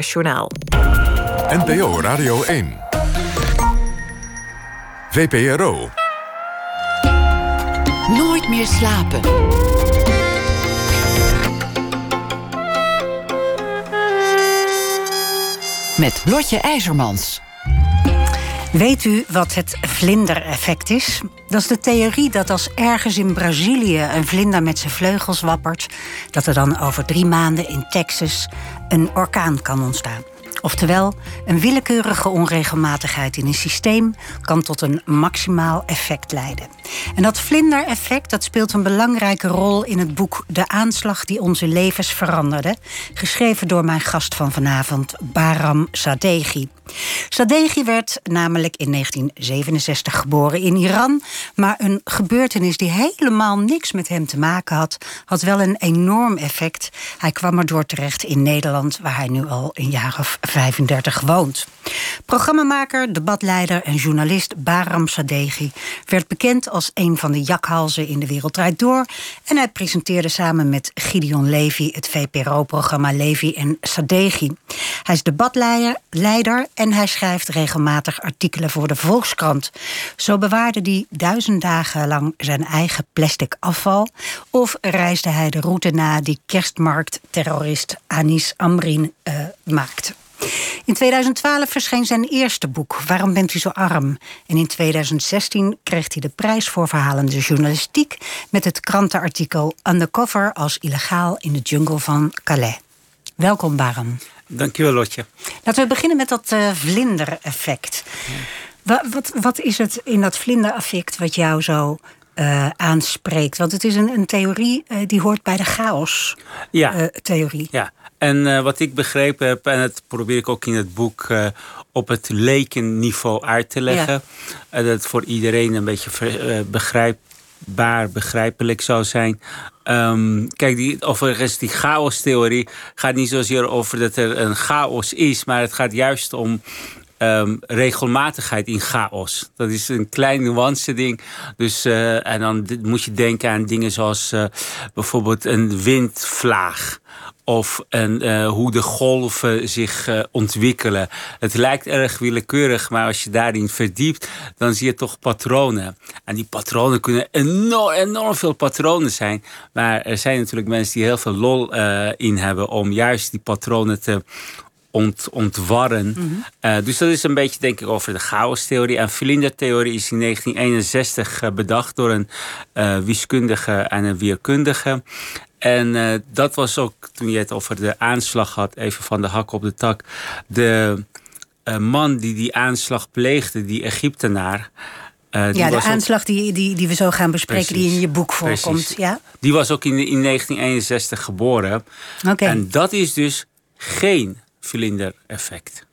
Journaal. NPO Radio 1. VPRO. Nooit meer slapen. Met Lotje IJzermans. Weet u wat het vlindereffect is? Dat is de theorie dat als ergens in Brazilië een vlinder met zijn vleugels wappert, dat er dan over drie maanden in Texas een orkaan kan ontstaan. Oftewel, een willekeurige onregelmatigheid in een systeem kan tot een maximaal effect leiden. En dat vlindereffect dat speelt een belangrijke rol in het boek De aanslag die onze levens veranderde, geschreven door mijn gast van vanavond, Baram Sadeghi. Sadeghi werd namelijk in 1967 geboren in Iran, maar een gebeurtenis die helemaal niks met hem te maken had, had wel een enorm effect. Hij kwam erdoor terecht in Nederland, waar hij nu al een jaar of 35 woont. Programmamaker, debatleider en journalist Baram Sadeghi werd bekend als een van de jakhalzen in de wereld draait door. En hij presenteerde samen met Gideon Levy het VPRO-programma Levy en Sadeghi. Hij is debatleider en hij schrijft regelmatig artikelen voor de Volkskrant. Zo bewaarde hij duizend dagen lang zijn eigen plastic afval. Of reisde hij de route na die kerstmarktterrorist Anis Amrin uh, maakt. In 2012 verscheen zijn eerste boek, Waarom bent u zo arm? En in 2016 kreeg hij de prijs voor verhalende journalistiek met het krantenartikel Undercover als illegaal in de jungle van Calais. Welkom, Baram. Dankjewel, Lotje. Laten we beginnen met dat uh, vlindereffect. Wat, wat, wat, is het in dat vlindereffect wat jou zo uh, aanspreekt? Want het is een, een theorie uh, die hoort bij de chaos-theorie. Ja. ja, en wat ik begrepen heb, en dat probeer ik ook in het boek op het lekenniveau uit te leggen. Ja. Dat het voor iedereen een beetje begrijpbaar, begrijpelijk zou zijn. Um, kijk, die, overigens, die chaos-theorie gaat niet zozeer over dat er een chaos is, maar het gaat juist om Um, regelmatigheid in chaos. Dat is een klein nuance ding. Dus, uh, en dan moet je denken aan dingen zoals uh, bijvoorbeeld een windvlaag. Of een, uh, hoe de golven zich ontwikkelen. Het lijkt erg willekeurig, maar als je daarin verdiept, dan zie je toch patronen. En die patronen kunnen enorm, enorm veel patronen zijn. Maar er zijn natuurlijk mensen die heel veel lol in hebben om juist die patronen te ont, ontwarren. Mm -hmm. uh, dus dat is een beetje, denk ik, over de chaos-theorie. En vlindertheorie is in 1961 uh, bedacht door een uh, wiskundige en een weerkundige. En dat was ook, toen je het over de aanslag had, even van de hak op de tak. De man die die aanslag pleegde, die Egyptenaar. Uh, ja, de aanslag ook... die, die, die we zo gaan bespreken, Precies. die in je boek voorkomt. Ja? Die was ook in, in 1961 geboren. Okay. En dat is dus geen vlinder-effect.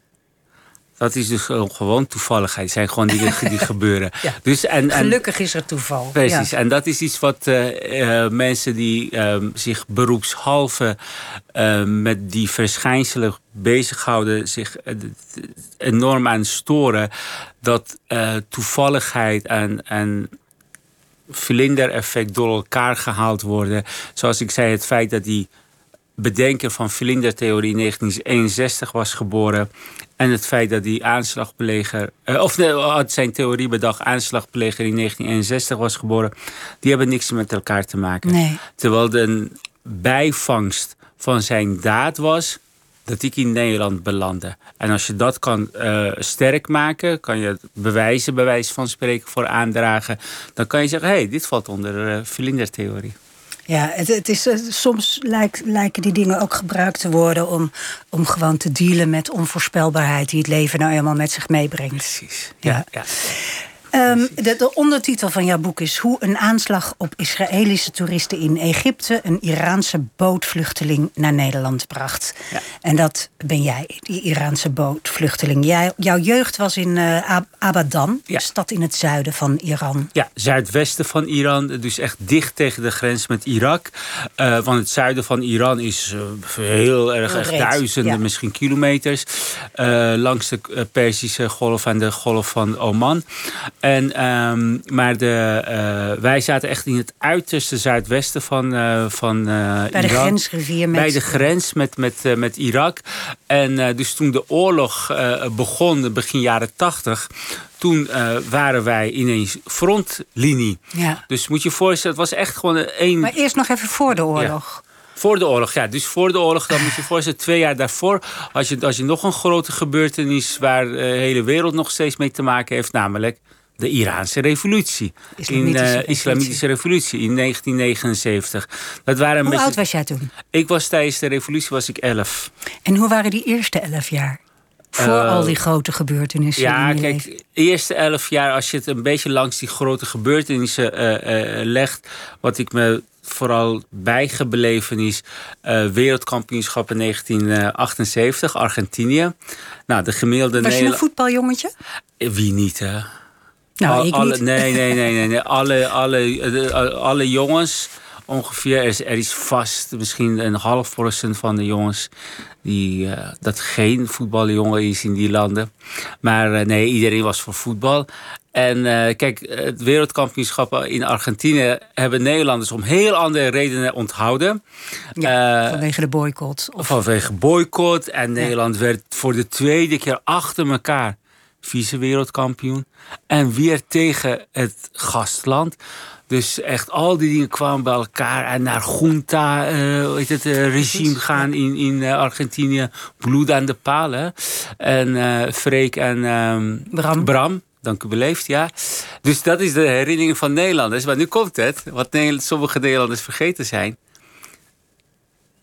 Dat is dus gewoon toevalligheid. Het zijn gewoon dingen die gebeuren. Ja. Dus, en, en, Gelukkig is er toeval. Precies. Ja. En dat is iets wat uh, uh, mensen die uh, zich beroepshalve met die verschijnselen bezighouden, zich enorm aan storen. Dat toevalligheid en, en vlinder-effect door elkaar gehaald worden. Zoals ik zei, het feit dat die bedenker van vlindertheorie in 1961 was geboren. En het feit dat die aanslagpleger, uh, of nee, had zijn theorie bedacht, aanslagpleger in 1961 was geboren. Die hebben niks met elkaar te maken. Nee. Terwijl de bijvangst van zijn daad was dat ik in Nederland belandde. En als je dat kan uh, sterk maken, kan je bewijzen, bewijs van spreken voor aandragen, dan kan je zeggen: hé, hey, dit valt onder uh, vlindertheorie. Ja, het, het is, uh, soms lijk, lijken die dingen ook gebruikt te worden om, om gewoon te dealen met onvoorspelbaarheid die het leven nou eenmaal met zich meebrengt. Precies. Ja. ja. Um, de, de, ondertitel van jouw boek is Hoe een aanslag op Israëlische toeristen in Egypte een Iraanse bootvluchteling naar Nederland bracht. Ja. En dat ben jij, die Iraanse bootvluchteling. Jij, jouw jeugd was in uh, Abadan, ja. een stad in het zuiden van Iran. Ja, zuidwesten van Iran, dus echt dicht tegen de grens met Irak. Uh, want het zuiden van Iran is uh, heel erg, Heel echt breed, duizenden, ja. misschien kilometers. langs de Perzische golf en de golf van Oman. En, ehm, maar de, uh, wij zaten echt in het uiterste zuidwesten van, uh, van uh, Bij de grensrivier met... Bij de grens met, met, met Irak. En dus toen de oorlog begon, begin jaren tachtig... toen waren wij ineens frontlinie. Ja. Dus moet je je voorstellen, het was echt gewoon één... Maar eerst nog even voor de oorlog. Ja. Voor de oorlog, ja. Dus voor de oorlog, dan moet je je voorstellen, twee jaar daarvoor... als je, als je nog een grote gebeurtenis waar de hele wereld nog steeds mee te maken heeft... namelijk de Iraanse revolutie. Islamitische, in, uh, revolutie. Islamitische revolutie in 1979. Dat waren hoe beetje... oud was jij toen? Ik was tijdens de revolutie was ik elf. En hoe waren die eerste elf jaar? Voor Uh, al die grote gebeurtenissen Ja, in kijk, leven? eerste elf jaar, als je het een beetje langs die grote gebeurtenissen uh, legt, wat ik me vooral bijgebleven is uh, wereldkampioenschap in 1978, Argentinië. Nou, de gemiddelde Was je een voetbaljongetje? Wie niet, hè? Nou, Al, ik alle, niet. Nee, nee, nee, nee. nee. Alle, alle, alle jongens ongeveer, er is, er is vast misschien een half procent van de jongens die uh, dat geen voetbaljongen is in die landen. Maar uh, nee, iedereen was voor voetbal. En uh, kijk, het wereldkampioenschap in Argentinië hebben Nederlanders om heel andere redenen onthouden. Ja, vanwege de boycott. Of... Vanwege boycott. En Nederland ja. werd voor de tweede keer achter elkaar vice-wereldkampioen. En weer tegen het gastland. Dus echt al die dingen kwamen bij elkaar. En naar junta, uh, weet het, uh, regime gaan in, in uh, Argentinië. Bloed aan de palen. En Freek en um, Bram. Bram. Dank u beleefd, ja. Dus dat is de herinnering van Nederlanders. Maar nu komt het, wat sommige Nederlanders vergeten zijn.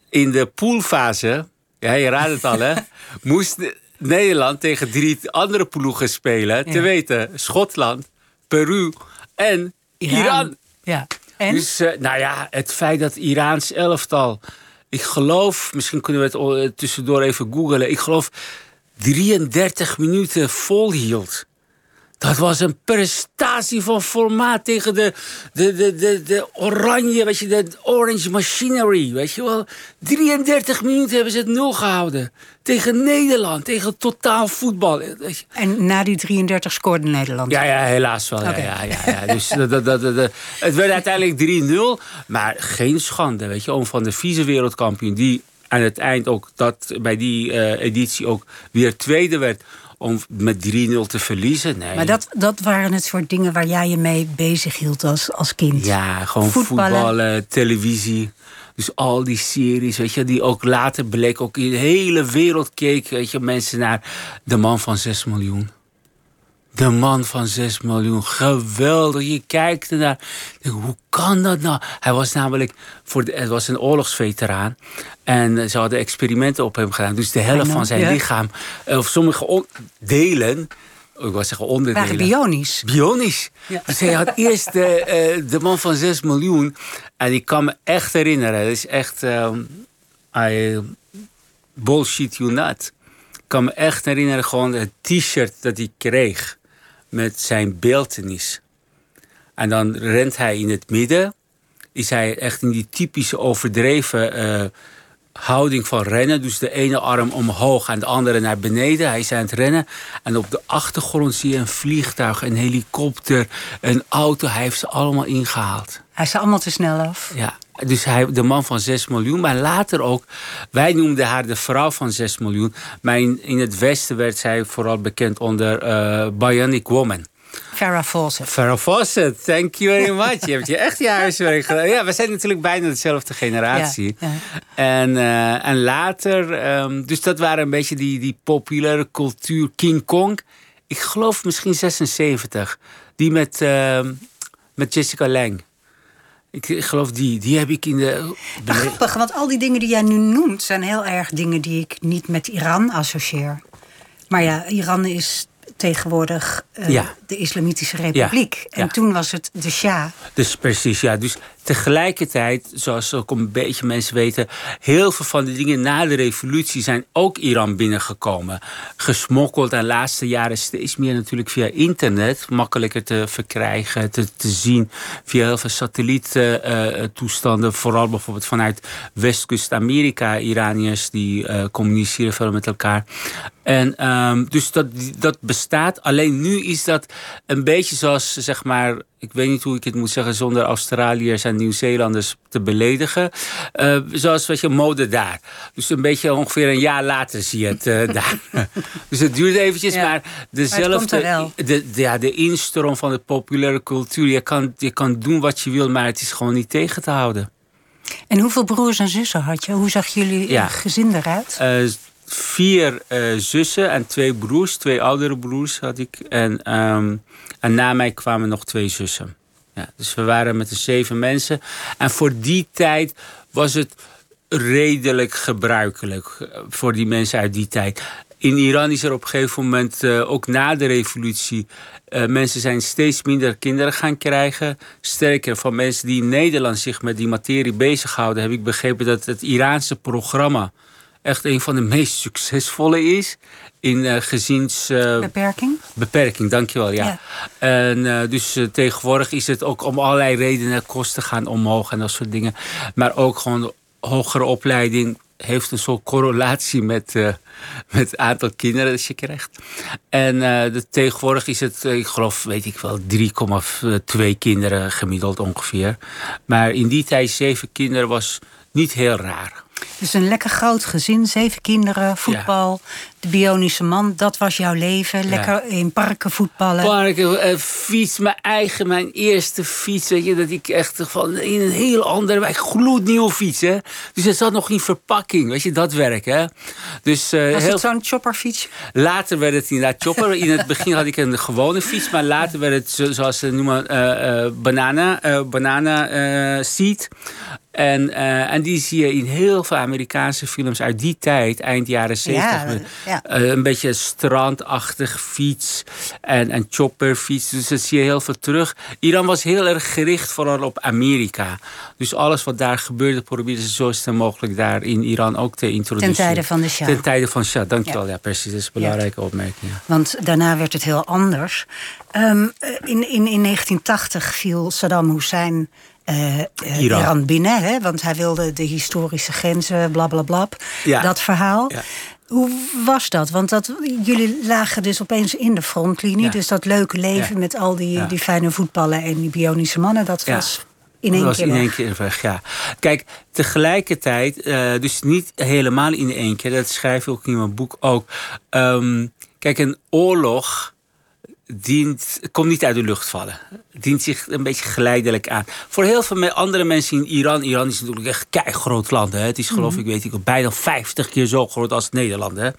In de poolfase, ja, je raadt het al, hè, moest Nederland tegen drie andere ploegen spelen. Ja. Te weten, Schotland, Peru en Iran. Iran. Ja. En? Dus, uh, nou ja, het feit dat Iraans elftal... Ik geloof, misschien kunnen we het uh, tussendoor even googlen... ik geloof 33 minuten volhield. Dat was een prestatie van formaat tegen de, de, de, de, de oranje, weet je, de orange machinery, weet je wel. 33 minuten hebben ze het nul gehouden. Tegen Nederland, tegen totaal voetbal. Weet je. En na die 33 scoorde Nederland? Ja, ja helaas wel. Okay. Ja, ja, ja, Dus dat, dat, dat, dat, het werd uiteindelijk 3-0, maar geen schande, weet je. Om van de vice-wereldkampioen, die aan het eind ook dat, bij die uh, editie ook weer tweede werd om met 3-0 te verliezen. Nee. Maar dat, dat waren het soort dingen waar jij je mee bezig hield als, als kind? Ja, gewoon voetballen, voetballen televisie. Dus al die series, weet je, die ook later bleek, ook in de hele wereld keek, weet je, mensen naar de man van 6 miljoen. De man van 6 miljoen, geweldig. Je kijkt ernaar. Hoe kan dat nou? Hij was namelijk voor de, het was een oorlogsveteraan. En ze hadden experimenten op hem gedaan. Dus de helft van zijn lichaam, of sommige delen. Ik wou zeggen onderdelen. Waren bionisch. Bionisch. Ja. Dus hij had eerst de, uh, de man van 6 miljoen. En ik kan me echt herinneren. Het is echt. Um, I bullshit you not. Ik kan me echt herinneren gewoon het t-shirt dat hij kreeg met zijn beeltenis. En dan rent hij in het midden. Is hij echt in die typische overdreven uh, houding van rennen. Dus de ene arm omhoog en de andere naar beneden. Hij is aan het rennen. En op de achtergrond zie je een vliegtuig, een helikopter, een auto. Hij heeft ze allemaal ingehaald. Hij is allemaal te snel af. Ja, dus hij, de man van 6 miljoen. Maar later ook, wij noemden haar de vrouw van 6 miljoen. Maar in, in het Westen werd zij vooral bekend onder uh, Bionic Woman. Farrah Fawcett. Farrah Fawcett, thank you very much. Je hebt je echt je huiswerk gedaan. Ja, we zijn natuurlijk bijna dezelfde generatie. Ja, ja. En, uh, en later, um, dus dat waren een beetje die, die populaire cultuur. King Kong, ik geloof misschien 76. Die met, uh, met Jessica Lange. Ik, ik, geloof die, die heb ik in de... Maar grappig, want al die dingen die jij nu noemt... zijn heel erg dingen die ik niet met Iran associeer. Maar ja, Iran is tegenwoordig uh, ja. de Islamitische Republiek. Ja. En ja. toen was het de Shah. Dus precies, ja. Dus Tegelijkertijd, zoals ook een beetje mensen weten, heel veel van de dingen na de revolutie zijn ook Iran binnengekomen. Gesmokkeld en de laatste jaren steeds meer natuurlijk via internet. Makkelijker te verkrijgen, te, te zien via heel veel satelliettoestanden. Vooral bijvoorbeeld vanuit Westkust Amerika, Iraniërs die uh, communiceren veel met elkaar. En um, dus dat, dat bestaat. Alleen nu is dat een beetje zoals, zeg maar, ik weet niet hoe ik het moet zeggen zonder Australiërs en Nieuw-Zeelanders te beledigen. Uh, zoals wat je mode daar. Dus een beetje ongeveer een jaar later zie je het uh, daar. dus het duurt eventjes, Ja. maar dezelfde. wel. De, de- ja, de instroom van de populaire cultuur. Je kan, je kan doen wat je wil, maar het is gewoon niet tegen te houden. En hoeveel broers en zussen had je? Hoe zag jullie Ja. eh, gezin eruit? Eh, vier eh, zussen en twee broers. Twee oudere broers had ik. En, ehm, en na mij kwamen nog twee zussen. Ja, dus we waren met de zeven mensen. En voor die tijd was het redelijk gebruikelijk. eh, Voor die mensen uit die tijd. In Iran is er op een gegeven moment, eh, ook na de revolutie... eh, mensen zijn steeds minder kinderen gaan krijgen. Sterker, van mensen die in Nederland zich met die materie bezighouden... heb ik begrepen dat het Iraanse programma echt een van de meest succesvolle is in eh gezins... eh, Beperking? beperking, dankjewel, ja. Ja. En eh, dus tegenwoordig is het ook om allerlei redenen kosten gaan omhoog en dat soort dingen. Maar ook gewoon hogere opleiding heeft een soort correlatie met, met het aantal kinderen dat je krijgt. En de, tegenwoordig is het, ik geloof, weet ik wel, 3,2 kinderen gemiddeld ongeveer. Maar in die tijd zeven kinderen was niet heel raar. Dus een lekker groot gezin, zeven kinderen, voetbal, de bionische man. Dat was jouw leven. Lekker in parken voetballen. Parken, eh, fiets, mijn eigen, mijn eerste fiets. Weet je, dat ik echt van in een heel andere wijk, gloednieuwe fiets. Hè? Dus het zat nog in verpakking, weet je, dat werk. Hè? Dus eh, was heel, het zo'n chopperfiets? later werd het inderdaad chopper. In het begin had ik een gewone fiets, maar later werd het zo- zoals ze noemen, eh, banana, banana seat. En, eh, en die zie je in heel veel Amerikaanse films uit die tijd, eind jaren 70. Ja, met, ja. eh, een beetje strandachtig fiets en een chopperfiets. Dus dat zie je heel veel terug. Iran was heel erg gericht vooral op Amerika. Dus alles wat daar gebeurde, probeerden ze zo snel mogelijk daar in Iran ook te introduceren. Ten tijde van de Shah. Ten tijde van Shah, dankjewel. Ja. Ja, precies. Dat is een belangrijke opmerking. Ja. Want daarna werd het heel anders. Ehm, eh, in, in, in 1980 viel Saddam Hussein eh, Iran. Binnen. Hè? Want hij wilde de historische grenzen, blablabla. Ja. Dat verhaal. Ja. Hoe was dat? Want dat, jullie lagen dus opeens in de frontlinie. Ja. Dus dat leuke leven met al die, die fijne voetballen en die bionische mannen. Dat was in één dat was keer in één keer weg, ja. Kijk, tegelijkertijd, eh, dus niet helemaal in één keer, dat schrijf ik ook in mijn boek ook. Ehm, kijk, een oorlog dient, komt niet uit de lucht vallen. Dient zich een beetje geleidelijk aan. Voor heel veel andere mensen in Iran, Iran is natuurlijk echt een groot land. Hè. Het is geloof ik, weet ik, bijna 50 keer zo groot als Nederland. Hè.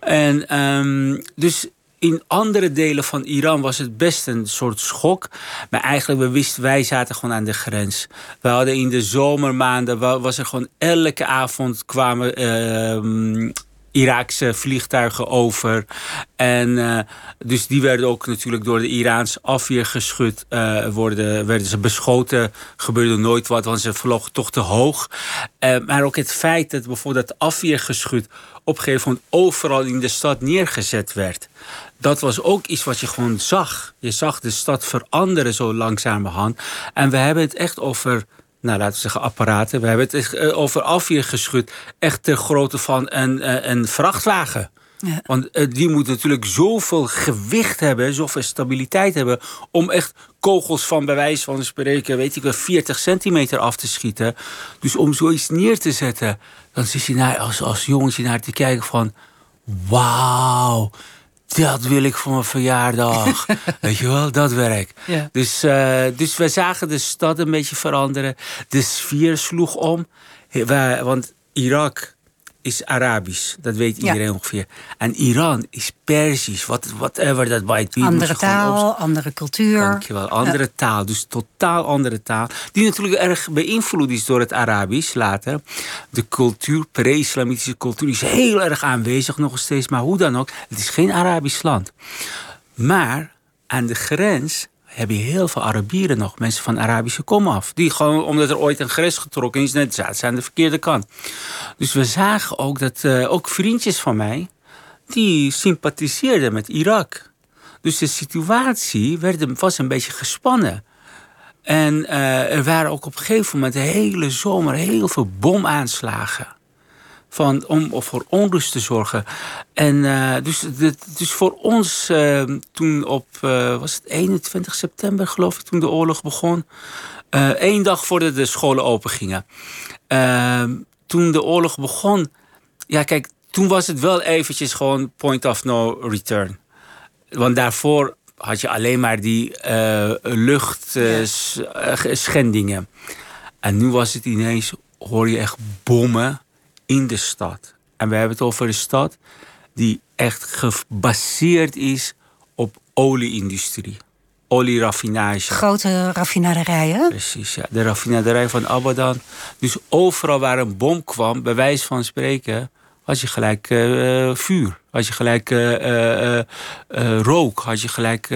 En ehm, dus in andere delen van Iran was het best een soort schok. Maar eigenlijk, we wisten, wij zaten gewoon aan de grens. We hadden in de zomermaanden, wa- was er gewoon elke avond kwamen ehm, Iraakse vliegtuigen over. En eh, dus die werden ook natuurlijk door de Iraans afweergeschut. eh worden, werden ze beschoten. Gebeurde nooit wat, want ze vlogen toch te hoog. Eh, maar ook het feit dat bijvoorbeeld dat afweergeschut op een gegeven moment overal in de stad neergezet werd. Dat was ook iets wat je gewoon zag. Je zag de stad veranderen zo langzamerhand. En we hebben het echt over nou laten we zeggen apparaten. We hebben het eh, over afweergeschut. Echt ter grootte van een, eh, een vrachtwagen. Ja. Want eh, die moet natuurlijk zoveel gewicht hebben, zoveel stabiliteit hebben. om echt kogels van bij wijze van spreken, weet ik wel, 40 centimeter af te schieten. Dus om zoiets neer te zetten, dan zit je naar, als, als jongetje naar te kijken van. Wauw, dat wil ik voor mijn verjaardag. Weet je wel, dat werk. Ja. Dus, eh, dus we zagen de stad een beetje veranderen. De sfeer sloeg om. Wij- Want Irak is Arabisch, dat weet Ja. iedereen ongeveer. En Iran is Persisch, what, whatever that might be. Andere taal, andere cultuur. Dankjewel. Andere taal, dus totaal andere taal. Die natuurlijk erg beïnvloed is door het Arabisch later. De cultuur, pre-islamitische cultuur, is heel erg aanwezig nog steeds. Maar hoe dan ook, het is geen Arabisch land. Maar aan de grens heb je heel veel Arabieren nog, mensen van Arabische kom af. Die gewoon, omdat er ooit een grens getrokken is, net zaten aan de verkeerde kant. Dus we zagen ook dat uh, ook vriendjes van mij, die sympathiseerden met Irak. Dus de situatie werd, was een beetje gespannen. En uh, er waren ook op een gegeven moment de hele zomer heel veel bomaanslagen van, om voor onrust te zorgen. En uh, dus, dus voor ons, toen op, was het 21 september geloof ik, toen de oorlog begon. één dag voordat de scholen open gingen. Toen de oorlog begon, ja kijk, toen was het wel eventjes gewoon point of no return. Want daarvoor had je alleen maar die luchtschendingen. en nu was het ineens, hoor je echt bommen in de stad. En we hebben het over een stad die echt gebaseerd is op olieindustrie. Olieraffinage. Grote raffinaderijen. Precies, ja. De raffinaderij van Abadan. Dus overal waar een bom kwam, bij wijze van spreken, had je gelijk uh, vuur. Had je gelijk uh, uh, rook. Had je gelijk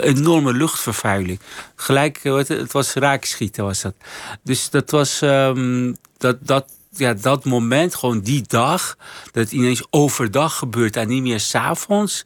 enorme luchtvervuiling. Gelijk, het was raakschieten was dat. Dus dat was, um, dat, dat, ja, dat moment, gewoon die dag, dat het ineens overdag gebeurt en niet meer s'avonds.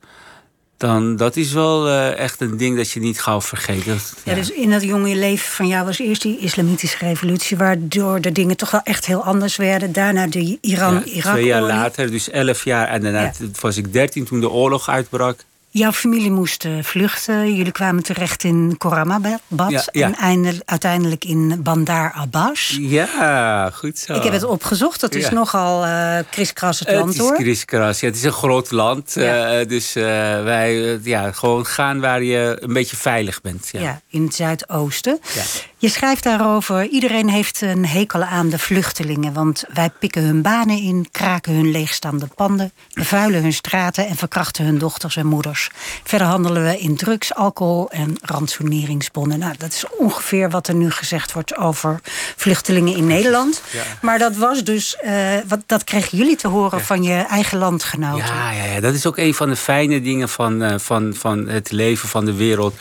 Dan, dat is wel uh, echt een ding dat je niet gauw vergeet. Dat, ja. ja. dus in dat jonge leven van jou was eerst die islamitische revolutie... waardoor de dingen toch wel echt heel anders werden. Daarna de Iran-Irak. Ja, twee jaar later, dus elf jaar. En daarna was ik dertien toen de oorlog uitbrak. Jouw familie moest uh, vluchten. Jullie kwamen terecht in Koramabad ja, ja. en uiteindelijk in Bandar Abbas. Ja, goed zo. Ik heb het opgezocht. Dat is nogal uh, kriskras het land, hoor. Het is kriskras, ja. Het is een groot land. Uh, dus wij ja, gewoon gaan waar je een beetje veilig bent. Ja, in het Zuidoosten. Je schrijft daarover... iedereen heeft een hekel aan de vluchtelingen... want wij pikken hun banen in, kraken hun leegstaande panden... bevuilen hun straten en verkrachten hun dochters en moeders. Verder handelen we in drugs, alcohol en ransoneringsbonnen. Nou, dat is ongeveer wat er nu gezegd wordt over vluchtelingen in Nederland. Maar dat was dus, uh, wat, dat kregen jullie te horen van je eigen landgenoten. Ja, ja, ja, dat is ook een van de fijne dingen van, uh, van, van het leven van de wereld.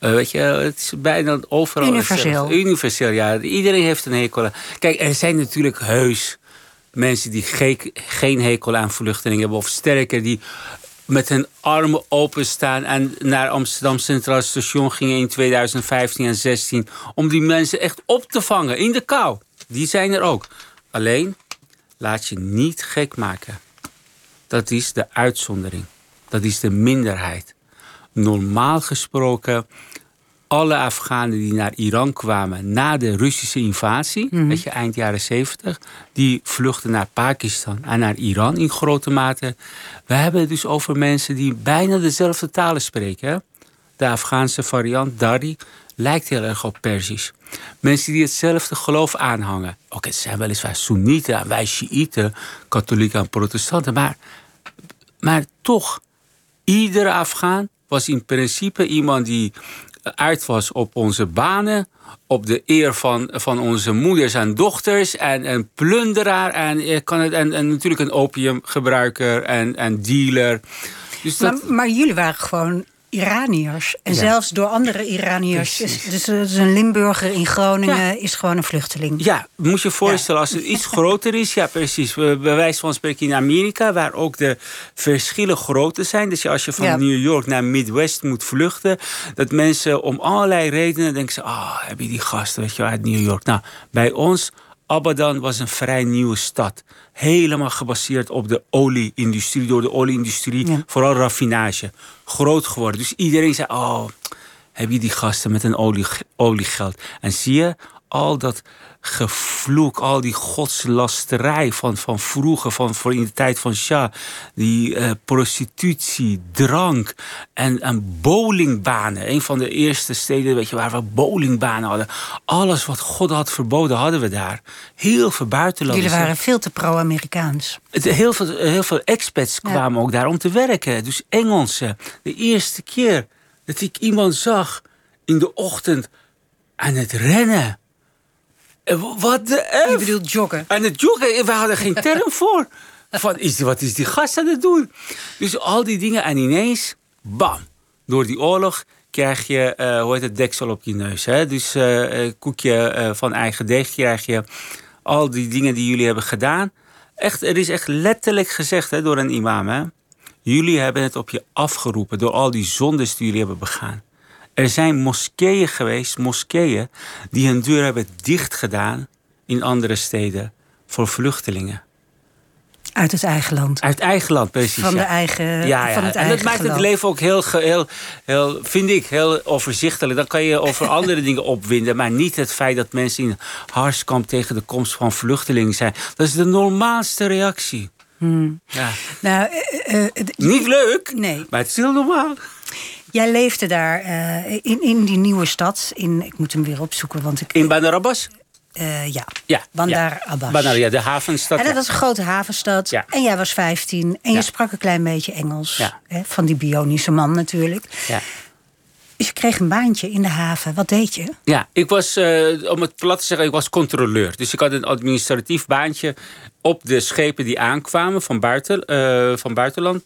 Uh, weet je, het is bijna overal. Universeel. Universeel, ja. Iedereen heeft een hekel. Kijk, er zijn natuurlijk heus mensen die geen hekel aan vluchtelingen hebben. Of sterker, die met hun armen openstaan en naar Amsterdam Centraal Station gingen in 2015 en 2016 om die mensen echt op te vangen in de kou. Die zijn er ook. Alleen, laat je niet gek maken. Dat is de uitzondering. Dat is de minderheid. Normaal gesproken alle Afghanen die naar Iran kwamen na de Russische invasie, mm weet je, eind jaren 70, die vluchten naar Pakistan en naar Iran in grote mate. We hebben het dus over mensen die bijna dezelfde talen spreken. De Afghaanse variant Dari lijkt heel erg op Persisch. Mensen die hetzelfde geloof aanhangen. Oké, het zijn weliswaar Soenieten en wij Shiiten, katholieken en protestanten, maar, maar toch, iedere Afghaan was in principe iemand die uit was op onze banen, op de eer van, van onze moeders en dochters en een plunderaar en, kan het, en, en natuurlijk een opiumgebruiker en, en dealer. Dus dat... maar, maar jullie waren gewoon Iraniërs. En zelfs door andere Iraniërs. Dus, dus, een Limburger in Groningen is gewoon een vluchteling. Ja, moet je voorstellen, als het iets groter is. Ja, precies. Bij wijze van spreken in Amerika, waar ook de verschillen groter zijn. Dus als je van New York naar Midwest moet vluchten. Dat mensen om allerlei redenen denken ze... Ah, oh, heb je die gasten weet je, uit New York. Nou, bij ons Abadan was een vrij nieuwe stad. Helemaal gebaseerd op de olieindustrie. Door de olieindustrie, vooral raffinage. Groot geworden. Dus iedereen zei, oh, heb je die gasten met een olie, oliegeld. En zie je, al dat gevloek, al die godslasterij van, van vroeger, van voor in de tijd van Shah. Die uh, prostitutie, drank en, en bowlingbanen. Een van de eerste steden weet je, waar we bowlingbanen hadden. Alles wat God had verboden hadden we daar. Heel veel buitenlanders. Jullie waren veel te pro-Amerikaans. Heel veel, heel veel expats kwamen ook daar om te werken. Dus Engelsen. De eerste keer dat ik iemand zag in de ochtend aan het rennen wat de F? Je bedoelt joggen? En het joggen, we hadden geen term voor. Van, is, wat is die gast aan het doen? Dus al die dingen en ineens, bam, door die oorlog krijg je, uh, hoe heet het, deksel op je neus. Hè? Dus uh, koekje van eigen deeg krijg je. Al die dingen die jullie hebben gedaan. Echt, er is echt letterlijk gezegd hè, door een imam. Hè? Jullie hebben het op je afgeroepen door al die zondes die jullie hebben begaan. Er zijn moskeeën geweest, moskeeën, die hun deur hebben dichtgedaan in andere steden voor vluchtelingen. Uit het eigen land. Uit eigen land, precies. Van, de eigen, ja, ja. Van het en dat maakt het leven ook heel, heel, heel, vind ik, heel overzichtelijk. Dan kan je over andere dingen opwinden. Maar niet het feit dat mensen in Harskamp tegen de komst van vluchtelingen zijn. Dat is de normaalste reactie. Hmm. Ja. Nou, uh, uh, niet leuk, nee. maar het is heel normaal. Jij leefde daar uh, in, in die nieuwe stad. In, ik moet hem weer opzoeken. Want ik, in Bandar Abbas? Uh, ja. ja, Bandar ja. Abbas. Bandar, ja, de havenstad. En dat was een grote havenstad. Ja. En jij was 15. En je sprak een klein beetje Engels. Hè, van die bionische man natuurlijk. Ja. Dus je kreeg een baantje in de haven. Wat deed je? Ja, ik was, uh, om het plat te zeggen, ik was controleur. Dus ik had een administratief baantje op de schepen die aankwamen van, buiten, uh, van buitenland.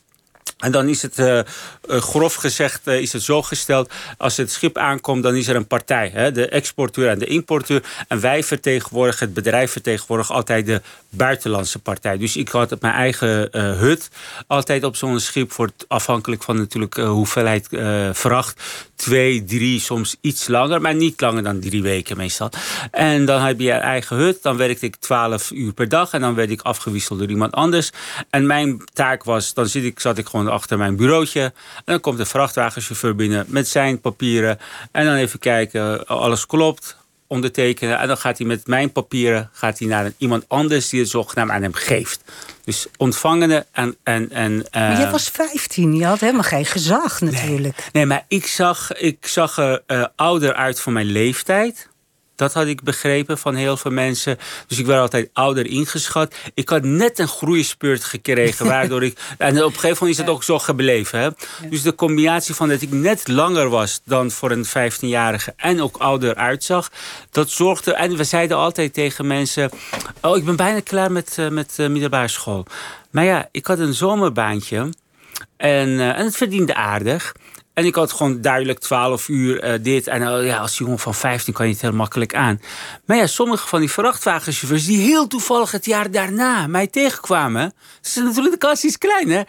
En dan is het uh, grof gezegd uh, is het zo gesteld... als het schip aankomt, dan is er een partij. Hè, de exporteur en de importeur. En wij vertegenwoordigen, het bedrijf vertegenwoordigt altijd de buitenlandse partij. Dus ik had mijn eigen hut altijd op zo'n schip... Voor afhankelijk van natuurlijk hoeveelheid vracht. Twee, drie, soms iets langer. Maar niet langer dan drie weken meestal. En dan heb je je eigen hut. Dan werkte ik twaalf uur per dag. En dan werd ik afgewisseld door iemand anders. En mijn taak was, dan zit ik, zat ik gewoon achter mijn bureautje. En dan komt de vrachtwagenchauffeur binnen met zijn papieren. En dan even kijken, alles klopt, ondertekenen. En dan gaat hij met mijn papieren gaat hij naar iemand anders die het zogenaamd aan hem geeft. Dus ontvangende en... en, en uh... Maar jij was 15, je had helemaal geen gezag natuurlijk. Nee, nee maar ik zag, ik zag er uh, ouder uit voor mijn leeftijd. Dat had ik begrepen van heel veel mensen. Dus ik werd altijd ouder ingeschat. Ik had net een groeispurt gekregen. waardoor ik. En op een gegeven moment is het ook zo gebleven. Hè? Dus de combinatie van dat ik net langer was dan voor een 15-jarige. en ook ouder uitzag. dat zorgde. En we zeiden altijd tegen mensen. Oh, ik ben bijna klaar met, uh, met uh, middelbare school. Maar ja, ik had een zomerbaantje. En, uh, en het verdiende aardig. En ik had gewoon duidelijk 12 uur uh, dit. En uh, ja, als jongen van 15 kan je het heel makkelijk aan. Maar ja, sommige van die vrachtwagenchauffeurs... die heel toevallig het jaar daarna mij tegenkwamen... is natuurlijk de kans iets klein, hè?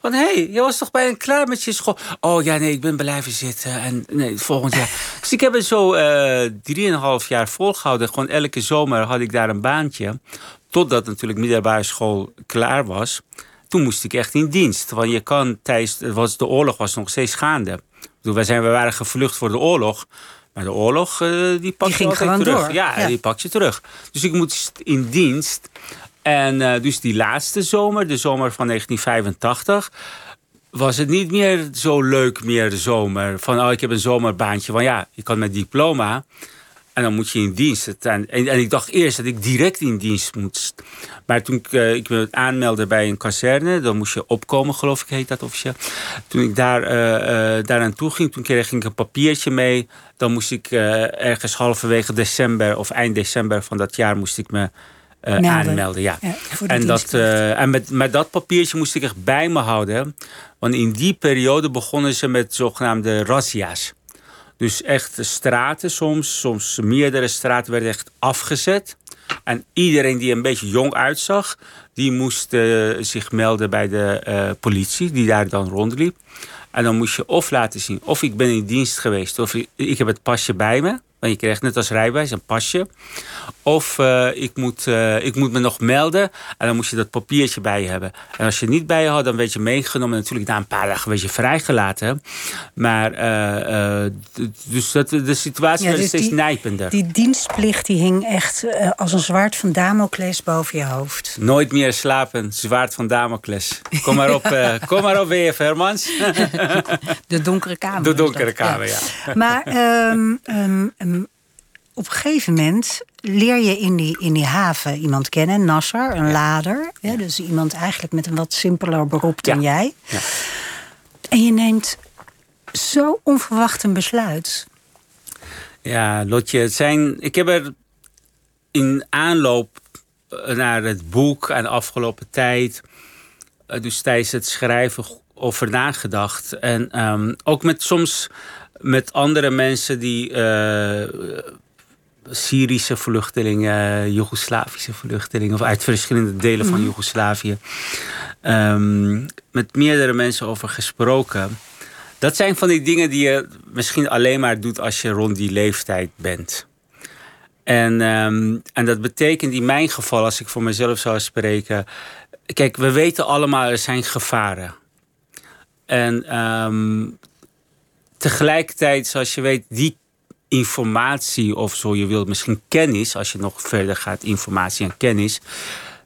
Van, hé, hey, je was toch bijna klaar met je school? Oh ja, nee, ik ben blijven zitten. En nee, volgend jaar. dus ik heb het zo uh, jaar volgehouden. Gewoon elke zomer had ik daar een baantje. Totdat natuurlijk middelbare school klaar was toen moest ik echt in dienst. Want je kan tijdens was, de oorlog was nog steeds gaande. Bedoel, wij, zijn, we waren gevlucht voor de oorlog. Maar de oorlog, uh, die pak die je gewoon terug. Door. Ja, ja, die pak je terug. Dus ik moest in dienst. En uh, dus die laatste zomer, de zomer van 1985 was het niet meer zo leuk meer de zomer. Van, oh, ik heb een zomerbaantje. Want ja, je kan met diploma... En dan moet je in dienst. En, en, en, ik dacht eerst dat ik direct in dienst moest. Maar toen ik, uh, ik me aanmeldde bij een kazerne... dan moest je opkomen, geloof ik, heet dat officieel. Toen ik daar, uh, uh, daar aan toe ging, toen kreeg ik een papiertje mee. Dan moest ik ergens halverwege december of eind december van dat jaar... moest ik me aanmelden. Ja. ja en dat, en met, met dat papiertje moest ik echt bij me houden. Want in die periode begonnen ze met zogenaamde razzia's. Dus echt straten soms, soms meerdere straten werden echt afgezet. En iedereen die een beetje jong uitzag, die moest uh, zich melden bij de uh, politie die daar dan rondliep. En dan moest je of laten zien of ik ben in dienst geweest of ik heb het pasje bij me. Want je krijgt net als rijbewijs een pasje. Of uh, ik, moet, uh, ik moet me nog melden. En dan moest je dat papiertje bij je hebben. En als je het niet bij je had, dan werd je meegenomen. Natuurlijk na een paar dagen werd je vrijgelaten. Maar uh, dus dat, de situatie ja, werd dus steeds die, nijpender. Die dienstplicht die hing echt als een zwaard van Damocles boven je hoofd. Nooit meer slapen, zwaard van Damocles. Kom maar op, kom maar op weer, Hermans. De donkere kamer. De donkere kamer, ja. ja. Maar um, um, op een gegeven moment leer je in die, in die haven iemand kennen, Nasser, een ja. lader. Ja, dus iemand eigenlijk met een wat simpeler beroep dan ja. jij. En je neemt zo onverwacht een besluit. Ja, Lotje, het zijn, ik heb er in aanloop naar het boek en de afgelopen tijd... dus tijdens het schrijven over nagedacht. En ehm, ook met soms met andere mensen die. Uh, Syrische vluchtelingen, Joegoslavische vluchtelingen, of uit verschillende delen van mhm. Joegoslavië. Um, met meerdere mensen over gesproken. Dat zijn van die dingen die je misschien alleen maar doet als je rond die leeftijd bent. En, ehm, en dat betekent in mijn geval, als ik voor mezelf zou spreken. Kijk, we weten allemaal, er zijn gevaren. En um, tegelijkertijd, zoals je weet, die informatie of zo je wilt, misschien kennis, als je nog verder gaat, informatie en kennis.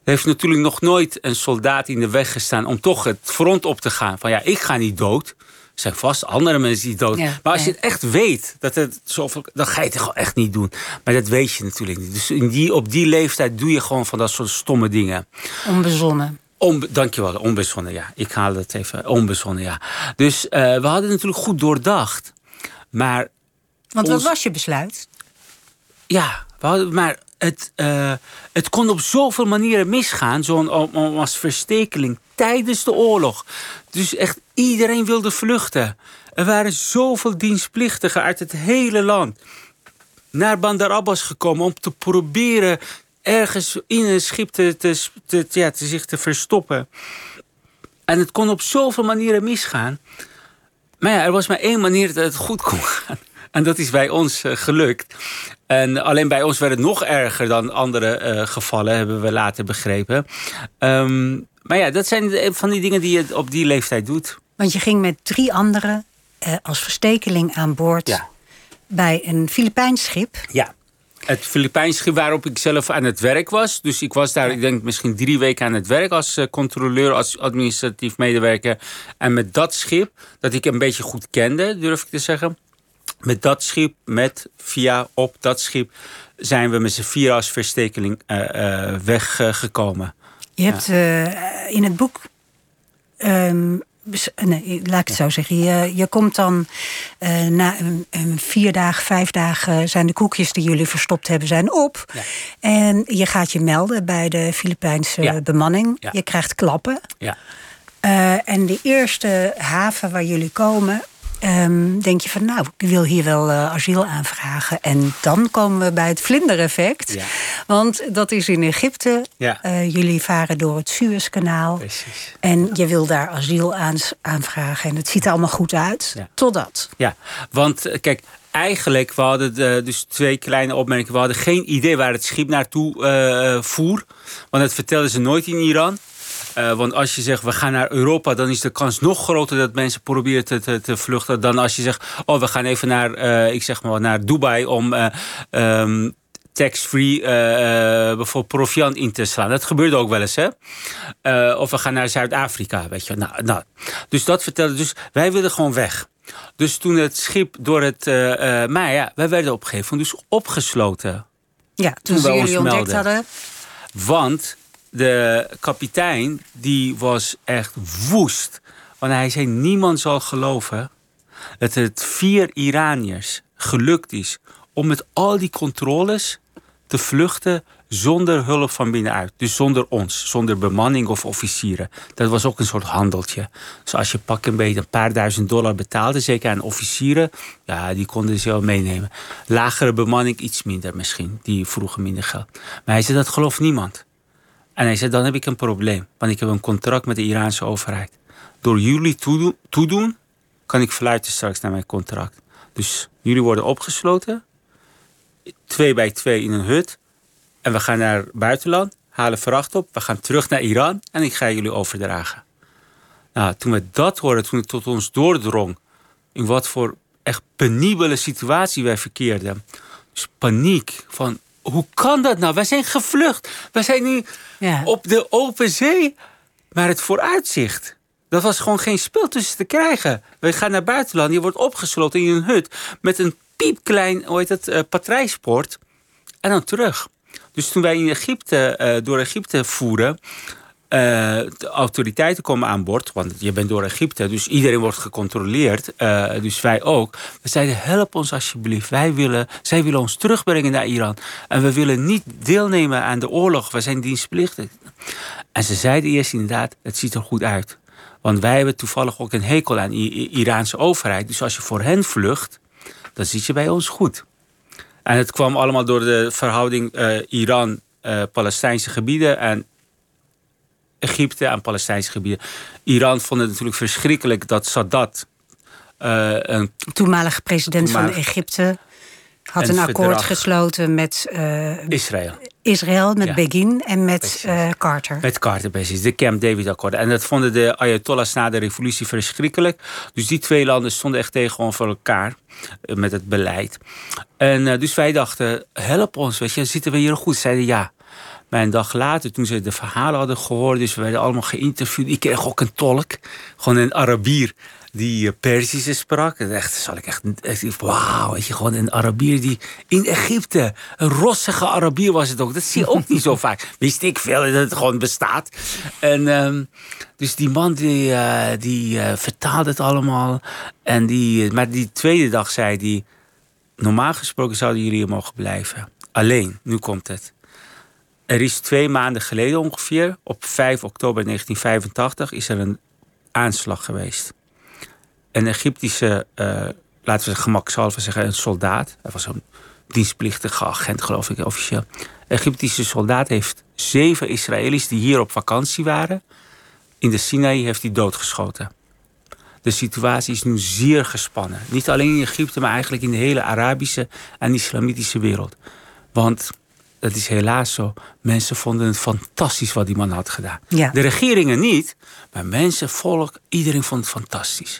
Er heeft natuurlijk nog nooit een soldaat in de weg gestaan om toch het front op te gaan. Van ja, ik ga niet dood. Er zijn vast andere mensen die dood. maar als je het echt weet, dat het zoveel, dan ga je het gewoon echt niet doen. Maar dat weet je natuurlijk niet. Dus in die, op die leeftijd doe je gewoon van dat soort stomme dingen. Onbezonnen. On, dankjewel, onbezonnen, ja. Ik haal het even, onbezonnen, ja. Dus uh, we hadden natuurlijk goed doordacht. Maar... Want wat was je besluit? Ja, maar het, uh, het kon op zoveel manieren misgaan. Zo'n als verstekeling tijdens de oorlog. Dus echt iedereen wilde vluchten. Er waren zoveel dienstplichtigen uit het hele land naar Bandar Abbas gekomen om te proberen ergens in een schip te, te, te, ja, te zich te verstoppen. En het kon op zoveel manieren misgaan. Maar ja, er was maar één manier dat het goed kon gaan. En dat is bij ons uh, gelukt. En alleen bij ons werd het nog erger dan andere uh, gevallen, hebben we later begrepen. Um, maar ja, dat zijn van die dingen die je op die leeftijd doet. Want je ging met drie anderen als verstekeling aan boord ja. bij een Filipijns schip. Ja. Het Filipijns schip waarop ik zelf aan het werk was. Dus ik was daar, ik denk, misschien drie weken aan het werk als controleur, als administratief medewerker. En met dat schip, dat ik een beetje goed kende, durf ik te zeggen met dat schip, met via op dat schip, zijn we met z'n vier als verstekeling uh, uh, weggekomen. je hebt uh, in het boek. Um, nee, laat ik het zo zeggen. Je, je komt dan na een, een, vier dagen, vijf dagen zijn de koekjes die jullie verstopt hebben, zijn op. Ja. En je gaat je melden bij de Filipijnse ja. bemanning. Ja. Je krijgt klappen. Ja. en de eerste haven waar jullie komen, um, denk je van nou, ik wil hier wel uh, asiel aanvragen. En dan komen we bij het vlindereffect. Ja. Want dat is in Egypte. Ja. Uh, jullie varen door het Suezkanaal. Precies. En je wil daar asiel aan, aanvragen. En het ziet er allemaal goed uit. Ja. Totdat. Ja, want eh, kijk, eigenlijk, we hadden de, dus twee kleine opmerkingen. We hadden geen idee waar het schip naartoe uh, voer. Want dat vertelden ze nooit in Iran. Uh, want als je zegt we gaan naar Europa, dan is de kans nog groter dat mensen proberen te, te, te vluchten. Dan als je zegt, oh we gaan even naar, uh, ik zeg maar, naar Dubai om uh, um, tax-free uh, bijvoorbeeld proviant in te slaan. Dat gebeurde ook wel eens, hè? Uh, of we gaan naar Zuid-Afrika, weet je. Nou, nou, dus dat vertelde. Dus wij wilden gewoon weg. Dus toen het schip door het. Uh, maar ja, wij werden op een gegeven moment dus opgesloten. Ja, toen, toen we ons ontdekt hadden. Want de kapitein die was echt woest. Want hij zei: niemand zal geloven dat het vier Iraniërs gelukt is om met al die controles te vluchten zonder hulp van binnenuit. Dus zonder ons, zonder bemanning of officieren. Dat was ook een soort handeltje. Dus als je pak een beetje een paar duizend dollar betaalde, zeker aan officieren, ja, die konden ze wel meenemen. Lagere bemanning iets minder misschien, die vroegen minder geld. Maar hij zei dat gelooft niemand. En hij zei, dan heb ik een probleem. Want ik heb een contract met de Iraanse overheid. Door jullie toedoen, kan ik fluiten straks naar mijn contract. Dus jullie worden opgesloten. Twee bij twee in een hut. En we gaan naar buitenland. Halen vracht op. We gaan terug naar Iran. En ik ga jullie overdragen. Nou, toen we dat hoorden, toen het tot ons doordrong. In wat voor echt penibele situatie wij verkeerden. Dus paniek. Van hoe kan dat nou? Wij zijn gevlucht. Wij zijn nu ja. op de open zee. Maar het vooruitzicht. Dat was gewoon geen spul tussen te krijgen. We gaan naar buitenland. Je wordt opgesloten in een hut. Met een piepklein, hoe heet het, uh, patrijsport. En dan terug. Dus toen wij in Egypte, uh, door Egypte voeren. De autoriteiten komen aan boord, want je bent door Egypte, dus iedereen wordt gecontroleerd, uh, dus wij ook. We zeiden: help ons alsjeblieft. Wij willen, zij willen ons terugbrengen naar Iran. En we willen niet deelnemen aan de oorlog. We zijn dienstplichtig. En ze zeiden eerst inderdaad: het ziet er goed uit. Want wij hebben toevallig ook een hekel aan de Iraanse overheid. Dus als je voor hen vlucht, dan zit je bij ons goed. En het kwam allemaal door de verhouding uh, Iran-Palestijnse gebieden en Egypte en Palestijnse gebieden. Iran vond het natuurlijk verschrikkelijk dat Sadat. Uh, een toenmalige president van Egypte had een, akkoord gesloten met uh, Israël. Israël, met Begin en met uh, Carter. Met Carter, precies. De Camp David-akkoorden. En dat vonden de Ayatollahs na de revolutie verschrikkelijk. Dus die twee landen stonden echt tegenover elkaar met het beleid. En dus wij dachten, help ons, weet je, zitten we hier goed? Zeiden ja. Maar een dag later, toen ze de verhalen hadden gehoord, dus we werden allemaal geïnterviewd. Ik kreeg ook een tolk, gewoon een Arabier die eh, Perzische sprak. Echt, zal ik echt, echt wauw, weet je, gewoon een Arabier die in Egypte, een rossige Arabier was het ook. Dat zie je ook niet zo vaak. Wist ik veel dat het gewoon bestaat. En um, dus die man die, uh, die uh, vertaalde het allemaal. En die, maar die tweede dag zei hij, normaal gesproken zouden jullie hier mogen blijven. Alleen, nu komt het. Er is twee maanden geleden ongeveer, op 5 oktober 1985, is er een aanslag geweest. Een Egyptische, uh, laten we gemakshalve zeggen, een soldaat. Hij was een dienstplichtige agent, geloof ik, officieel. Een Egyptische soldaat heeft zeven Israëli's die hier op vakantie waren. In de Sinaï heeft hij doodgeschoten. De situatie is nu zeer gespannen. Niet alleen in Egypte, maar eigenlijk in de hele Arabische en Islamitische wereld. Want dat is helaas zo. Mensen vonden het fantastisch wat die man had gedaan. De regeringen niet, maar mensen, volk, iedereen vond het fantastisch.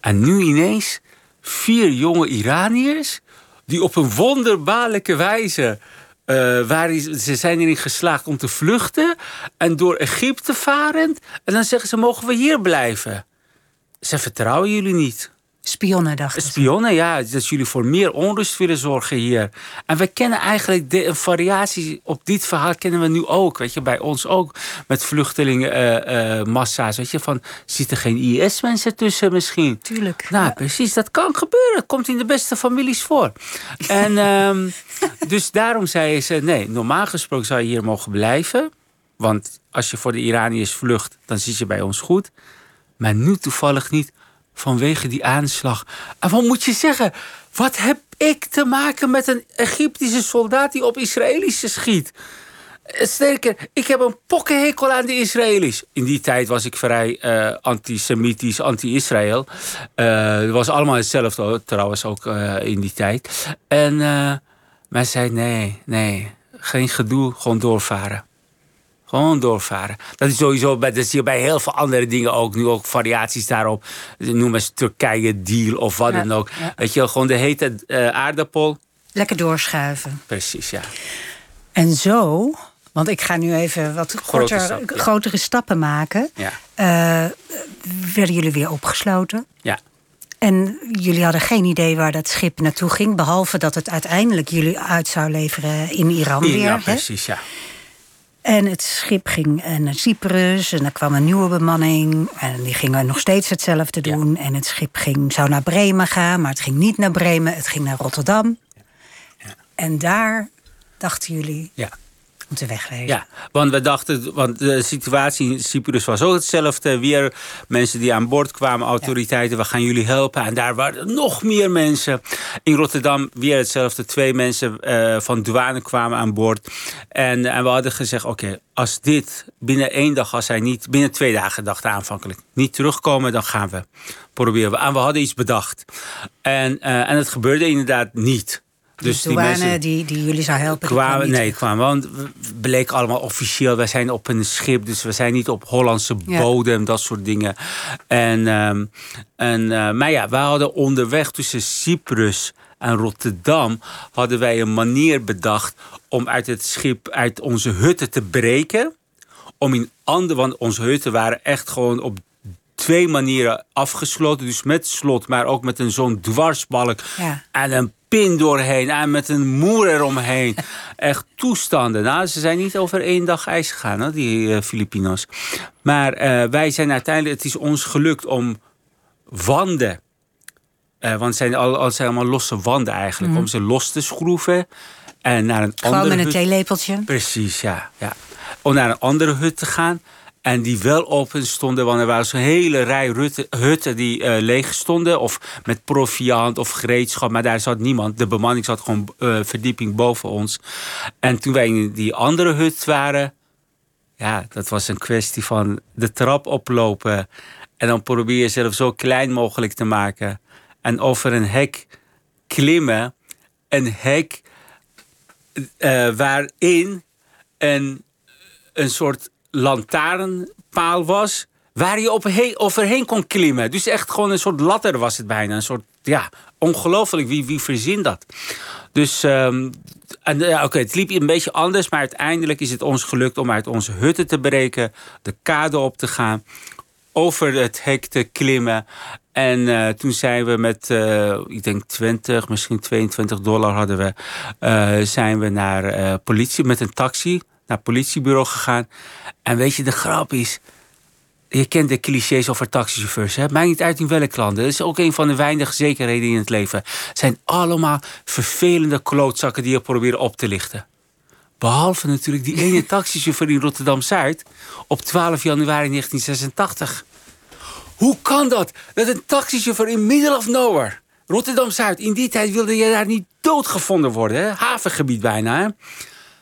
En nu ineens vier jonge Iraniërs die op een wonderbaarlijke wijze. Uh, waar ze zijn erin geslaagd om te vluchten en door Egypte varend. En dan zeggen ze: mogen we hier blijven? Ze vertrouwen jullie niet. Spionnen, dacht Spionnen, ja. Dat jullie voor meer onrust willen zorgen hier. En we kennen eigenlijk de variatie op dit verhaal kennen we nu ook. Weet je, bij ons ook. Met vluchtelingenmassa's. Uh, uh, weet je, van zitten geen IS-mensen tussen misschien? Tuurlijk. Nou, precies. Dat kan gebeuren. Komt in de beste families voor. en um, dus daarom zei ze: nee, normaal gesproken zou je hier mogen blijven. Want als je voor de Iraniërs vlucht, dan zit je bij ons goed. Maar nu toevallig niet vanwege die aanslag. En wat moet je zeggen? Wat heb ik te maken met een Egyptische soldaat die op Israëlische schiet? Sterker, ik heb een pokkenhekel aan de Israëli's. In die tijd was ik vrij uh, antisemitisch, anti-Israël. Uh, het was allemaal hetzelfde trouwens ook in die tijd. En men zei nee, nee, geen gedoe, gewoon doorvaren. Gewoon doorvaren. Dat is sowieso, dat zie je bij heel veel andere dingen ook. Nu ook variaties daarop. Noem eens Turkije-deal of wat dan ook. Weet je, gewoon de hete uh, aardappel. Lekker doorschuiven. Precies, ja. En zo, want ik ga nu even wat korter, grotere stappen maken. Ja. Uh, werden jullie weer opgesloten? Ja. En jullie hadden geen idee waar dat schip naartoe ging, behalve dat het uiteindelijk jullie uit zou leveren in Iran weer. Ja, precies, ja. En het schip ging eh, naar Cyprus en er kwam een nieuwe bemanning. En die gingen nog steeds hetzelfde doen. En het schip ging, zou naar Bremen gaan, maar het ging niet naar Bremen, het ging naar Rotterdam. Ja. En daar dachten jullie, te wegwezen. Ja, want we dachten, want de situatie in Cyprus was ook hetzelfde. Weer mensen die aan boord kwamen, autoriteiten, we gaan jullie helpen. En daar waren nog meer mensen. In Rotterdam weer hetzelfde. Twee mensen uh, van douane kwamen aan boord. En, en we hadden gezegd, oké, als dit binnen één dag, als hij niet, binnen twee dagen dachten aanvankelijk, niet terugkomen, dan gaan we proberen. En we hadden iets bedacht. En, uh, en het gebeurde inderdaad niet. Dus die mensen die, die jullie zou helpen? Kwamen, nee, kwamen. Want het bleek allemaal officieel. Wij zijn op een schip, dus we zijn niet op Hollandse bodem, dat soort dingen. En, um, en, uh, maar ja, we hadden onderweg tussen Cyprus en Rotterdam... hadden wij een manier bedacht om uit het schip, uit onze hutten te breken. Om in andere, want onze hutten waren echt gewoon op twee manieren afgesloten. Dus met slot, maar ook met een zo'n dwarsbalk. Ja. En een pin doorheen en met een moer eromheen. Echt toestanden. Nou, ze zijn niet over één dag ijs gegaan, hè, die uh, Filipino's. Maar uh, wij zijn uiteindelijk, het is ons gelukt om wanden. Uh, want het zijn, al, zijn allemaal losse wanden eigenlijk. Mm. Om ze los te schroeven. En naar een Gewoon andere met een theelepeltje. Precies, ja, ja. Om naar een andere hut te gaan. En die wel open stonden, want er waren zo'n hele rij hutten die uh, leeg stonden. Of met proviant of gereedschap, maar daar zat niemand. De bemanning zat gewoon uh, verdieping boven ons. En toen wij in die andere hut waren, ja, dat was een kwestie van de trap oplopen. En dan probeer je jezelf zo klein mogelijk te maken. En over een hek klimmen. Een hek uh, waarin een, een soort lantaarnpaal was. Waar je overheen, kon klimmen. Dus echt gewoon een soort ladder was het bijna. Een soort, ja, ongelooflijk. Wie, wie verzin dat? Dus, um, oké, het liep een beetje anders. Maar uiteindelijk is het ons gelukt om uit onze hutten te breken. De kade op te gaan. Over het hek te klimmen. En uh, toen zijn we met, uh, ik denk 20, misschien 22 dollar hadden we, uh, zijn we naar politie met een taxi naar het politiebureau gegaan. En weet je, de grap is, je kent de clichés over taxichauffeurs. Hè? Maakt niet uit in welk land. Dat is ook een van de weinige zekerheden in het leven. Het zijn allemaal vervelende klootzakken die je proberen op te lichten. Behalve natuurlijk die ene taxichauffeur in Rotterdam-Zuid op 12 januari 1986. Hoe kan dat? Dat een taxichauffeur in middle of nowhere, Rotterdam-Zuid, in die tijd wilde je daar niet doodgevonden worden. Hè? Havengebied bijna. Hè?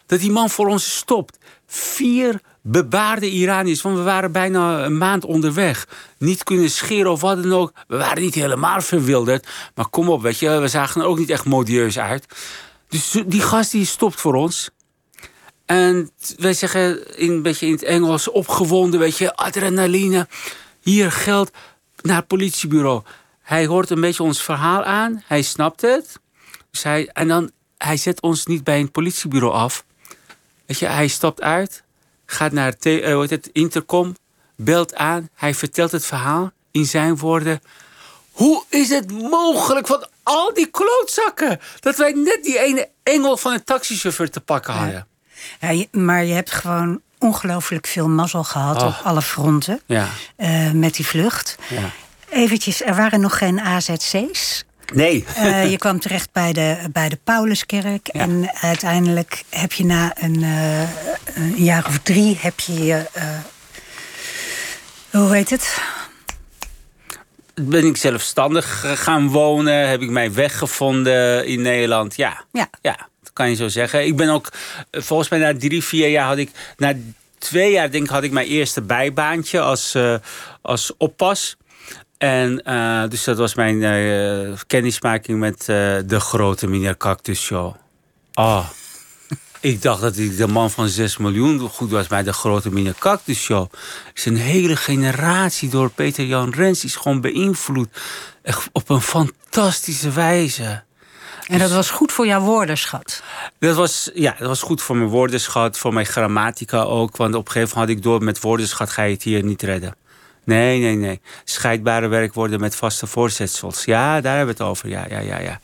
Dat die man voor ons stopt. Vier bebaarde Iraniërs, want we waren bijna een maand onderweg. Niet kunnen scheren of wat dan ook. We waren niet helemaal verwilderd. Maar kom op, weet je, we zagen er ook niet echt modieus uit. Dus die gast die stopt voor ons. En wij zeggen in, een beetje in het Engels opgewonden, weet je, adrenaline hier geld naar het politiebureau. Hij hoort een beetje ons verhaal aan. Hij snapt het. Dus en dan, hij zet ons niet bij een politiebureau af. Weet je, hij stapt uit, gaat naar het, uh, het intercom, belt aan. Hij vertelt het verhaal in zijn woorden. Hoe is het mogelijk van al die klootzakken... dat wij net die ene engel van een taxichauffeur te pakken hadden? Ja, maar je hebt gewoon ongelooflijk veel mazzel gehad op alle fronten. Ja. Uh, met die vlucht. Ja. Eventjes, er waren nog geen AZC's. Nee. Uh, je kwam terecht bij de, bij de Pauluskerk. Ja. En uiteindelijk heb je na een, uh, een jaar of drie... heb je je... hoe heet het? Ben ik zelfstandig gaan wonen? Heb ik mijn weg gevonden in Nederland? Ja. Ja. ja kan je zo zeggen. Ik ben ook, volgens mij na drie, vier jaar had ik... Na twee jaar denk ik had ik mijn eerste bijbaantje als, als oppas. En uh, dus dat was mijn uh, kennismaking met de grote meneer Cactus Show. Oh, ik dacht dat ik de man van 6 miljoen goed was bij de grote meneer Cactus Show. is een hele generatie door Peter Jan Rens is gewoon beïnvloed. Echt op een fantastische wijze. En dat was goed voor jouw woordenschat? Dat was, ja, dat was goed voor mijn woordenschat, voor mijn grammatica ook. Want op een gegeven moment had ik door, met woordenschat ga je het hier niet redden. Nee, nee, nee. Scheidbare werkwoorden met vaste voorzetsels. Ja, daar hebben we het over. Ja, ja, ja, ja.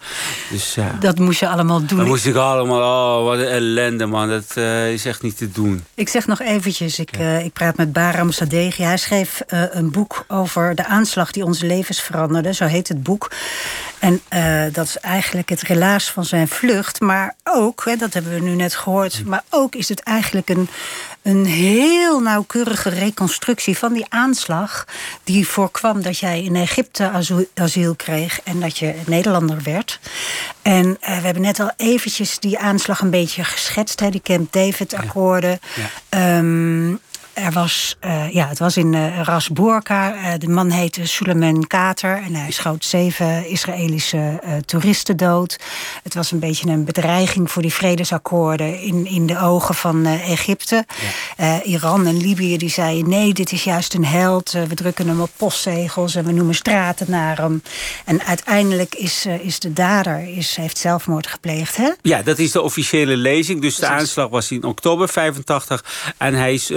Dus, ja. Dat moest je allemaal doen. Dat moest ik allemaal. Oh, wat een ellende, man. Dat uh, is echt niet te doen. Ik zeg nog eventjes. Ik, ja. uh, ik praat met Baram Sadeghi. Hij schreef uh, een boek over de aanslag die onze levens veranderde. Zo heet het boek. En dat is eigenlijk het relaas van zijn vlucht. Maar ook, hè, dat hebben we nu net gehoord... maar ook is het eigenlijk een, een heel nauwkeurige reconstructie van die aanslag... die voorkwam dat jij in Egypte asiel, asiel kreeg... en dat je Nederlander werd. En uh, we hebben net al eventjes die aanslag een beetje geschetst. Hè, die Camp David-akkoorden. Ja. Ja. Um, er was, uh, ja, het was in uh, Ras Bourka. Uh, de man heette Suleiman Kater. En hij schoot zeven Israëlische toeristen dood. Het was een beetje een bedreiging voor die vredesakkoorden... in, in de ogen van Egypte. Ja. Iran en Libië die zeiden... nee, dit is juist een held. we drukken hem op postzegels en we noemen straten naar hem. En uiteindelijk is, is de dader is, heeft zelfmoord gepleegd, hè? Ja, dat is de officiële lezing. Dus de aanslag was in oktober 85. En hij is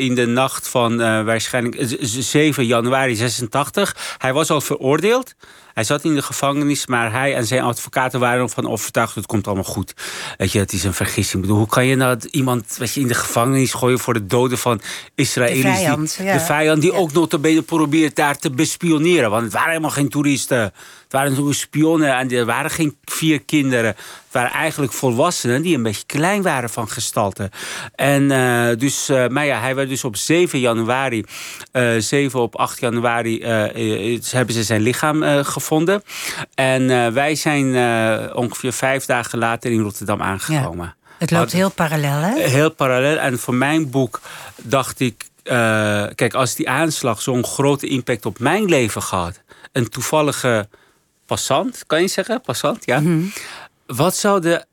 in de nacht van uh, waarschijnlijk 7 januari 86. Hij was al veroordeeld. Hij zat in de gevangenis, maar hij en zijn advocaten waren ervan overtuigd... het komt allemaal goed. Weet je, het is een vergissing. Ik bedoel, hoe kan je nou iemand weet je, in de gevangenis gooien... voor de doden van Israëli's? De vijand, die, ja. de vijand die ja. ook notabene probeert daar te bespioneren. Want het waren helemaal geen toeristen. Het waren spionnen en er waren geen vier kinderen. Het waren eigenlijk volwassenen die een beetje klein waren van gestalte. En uh, dus, uh, maar ja, hij werd dus op 7 januari, uh, 7 op 8 januari, hebben ze zijn lichaam gevonden. En wij zijn ongeveer vijf dagen later in Rotterdam aangekomen. Het loopt heel parallel, hè? Heel parallel. En voor mijn boek dacht ik... kijk, als die aanslag zo'n grote impact op mijn leven gehad... een toevallige passant, kan je zeggen? Passant, ja. Mhm. Wat zou de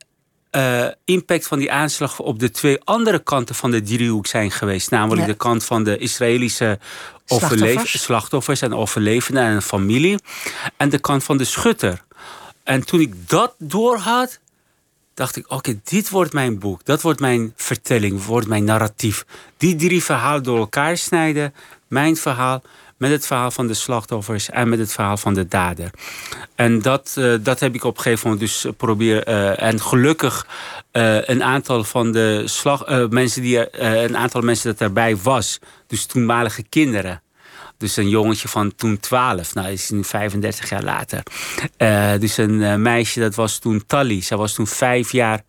uh, impact van die aanslag op de twee andere kanten van de driehoek zijn geweest? Namelijk de kant van de Israëlische slachtoffers. slachtoffers en overlevenden en familie. En de kant van de schutter. En toen ik dat doorhad, dacht ik: oké, dit wordt mijn boek. Dat wordt mijn vertelling, wordt mijn narratief. Die drie verhalen door elkaar snijden. Mijn verhaal met het verhaal van de slachtoffers en met het verhaal van de dader. En dat, uh, dat heb ik op een gegeven moment dus proberen. Uh, en gelukkig een aantal van de slag, mensen die een aantal mensen dat erbij was, dus toenmalige kinderen. Dus een jongetje van toen 12, nou is nu 35 jaar later. dus een meisje dat was toen Tally, zij was toen vijf jaar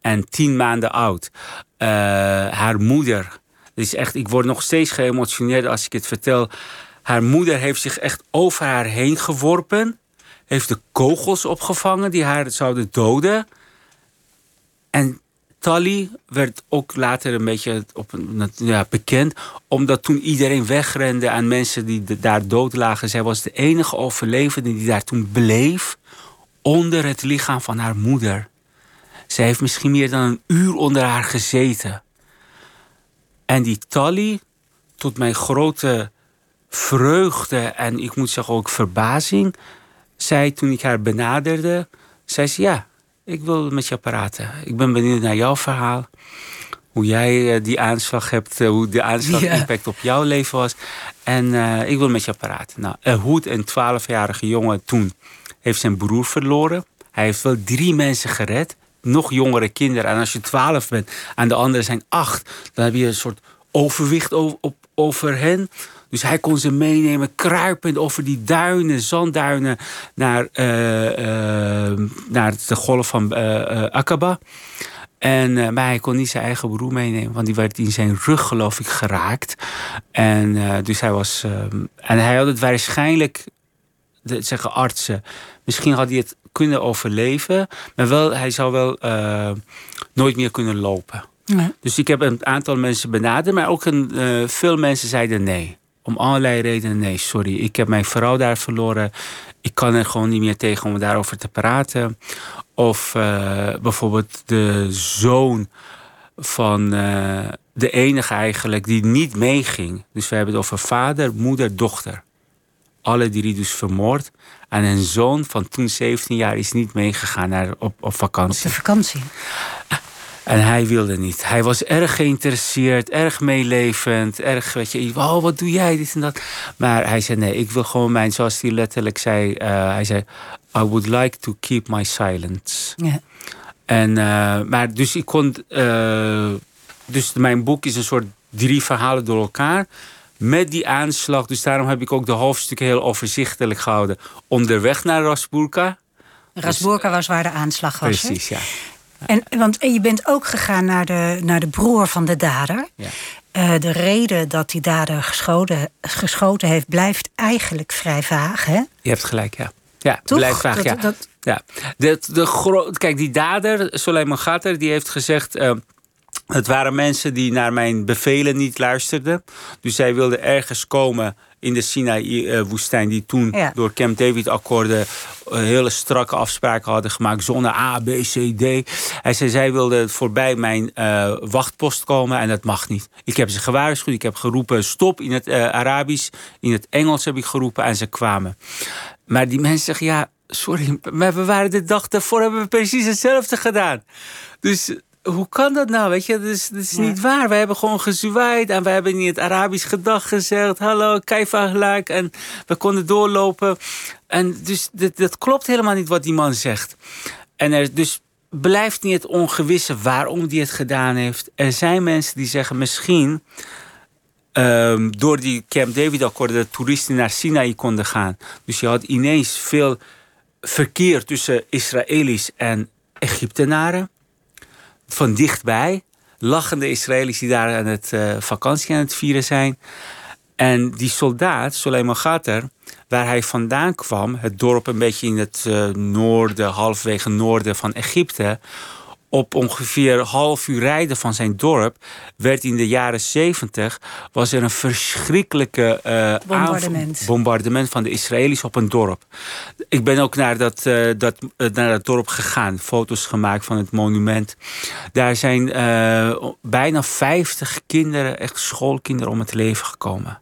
en tien maanden oud. haar moeder, is echt, ik word nog steeds geëmotioneerd als ik het vertel. Haar moeder heeft zich echt over haar heen geworpen. Heeft de kogels opgevangen die haar zouden doden. En Tally werd ook later een beetje op, ja, bekend. Omdat toen iedereen wegrende aan mensen die daar dood lagen. Zij was de enige overlevende die daar toen bleef. Onder het lichaam van haar moeder. Zij heeft misschien meer dan een uur onder haar gezeten. En die Tally, tot mijn grote vreugde en ik moet zeggen ook verbazing, zei toen ik haar benaderde, zei ze ja, ik wil met jou praten. Ik ben benieuwd naar jouw verhaal. Hoe jij eh, die aanslag hebt, eh, hoe de aanslag impact op jouw leven was. En uh, ik wil met jou praten. Nou, Hoed, een 12-jarige jongen toen, heeft zijn broer verloren. Hij heeft wel drie mensen gered. Nog jongere kinderen. En als je 12 bent en de anderen zijn acht, dan heb je een soort overwicht over, op, over hen. Dus hij kon ze meenemen, kruipend over die duinen, zandduinen, naar, uh, uh, naar de golf van uh, Aqaba. En, maar hij kon niet zijn eigen broer meenemen, want die werd in zijn rug, geloof ik, geraakt. En dus hij was. en hij had het waarschijnlijk, de, zeggen artsen, misschien had hij het kunnen overleven, maar wel, hij zou wel nooit meer kunnen lopen. Dus ik heb een aantal mensen benaderd, maar ook een, veel mensen zeiden nee om allerlei redenen nee, sorry. Ik heb mijn vrouw daar verloren. Ik kan er gewoon niet meer tegen om daarover te praten. Of uh, bijvoorbeeld de zoon van uh, de enige eigenlijk die niet meeging. Dus we hebben het over vader, moeder, dochter. Alle drie dus vermoord. En een zoon van toen 17 jaar is niet meegegaan naar, op, op vakantie. Op de vakantie. En hij wilde niet. Hij was erg geïnteresseerd, erg meelevend, erg, weet je, oh, wat doe jij, dit en dat. Maar hij zei, nee, ik wil gewoon mijn, zoals hij letterlijk zei, uh, hij zei, I would like to keep my silence. Ja. En, uh, maar dus ik kon, uh, dus mijn boek is een soort drie verhalen door elkaar. Met die aanslag, dus daarom heb ik ook de hoofdstukken heel overzichtelijk gehouden. Onderweg naar Rasburka. Rasburka was waar de aanslag was. Precies, ja. En, want je bent ook gegaan naar de, naar de broer van de dader. Ja. Uh, de reden dat die dader geschoten, geschoten heeft, blijft eigenlijk vrij vaag. Hè? Je hebt gelijk, ja. Ja, Toch? blijft vaag, ja. Dat... ja. De, de, kijk, die dader, Soleiman Gatter, die heeft gezegd... Uh, het waren mensen die naar mijn bevelen niet luisterden. Dus zij wilden ergens komen in de Sinaï-woestijn, die toen door Camp David-akkoorden uh, hele strakke afspraken hadden gemaakt, zonder A, B, C, D. Hij zei, zij wilden voorbij mijn uh, wachtpost komen en dat mag niet. Ik heb ze gewaarschuwd, ik heb geroepen stop in het uh, Arabisch, in het Engels heb ik geroepen en ze kwamen. Maar die mensen zeggen, ja, sorry, maar we waren de dag daarvoor, hebben we precies hetzelfde gedaan. Dus hoe kan dat nou? Weet je, dat is, dat is niet waar. We hebben gewoon gezwaaid en we hebben in het Arabisch gedag gezegd. Hallo, kaifa gelijk. En we konden doorlopen. En dus dat, dat klopt helemaal niet wat die man zegt. En er dus blijft niet het ongewisse waarom die het gedaan heeft. Er zijn mensen die zeggen misschien... Um, door die Camp David-akkoorden dat toeristen naar Sinaï konden gaan. Dus je had ineens veel verkeer tussen Israëli's en Egyptenaren van dichtbij. lachende Israëli's die daar aan het uh, vakantie aan het vieren zijn. En die soldaat, Suleiman Gatter, waar hij vandaan kwam, het dorp een beetje in het uh, noorden, halfwege noorden van Egypte, op ongeveer half uur rijden van zijn dorp werd in de jaren zeventig was er een verschrikkelijke uh, bombardement. bombardement van de Israëli's op een dorp. Ik ben ook naar dat, uh, dat, uh, naar dat dorp gegaan, foto's gemaakt van het monument. Daar zijn bijna 50 kinderen, echt schoolkinderen, om het leven gekomen.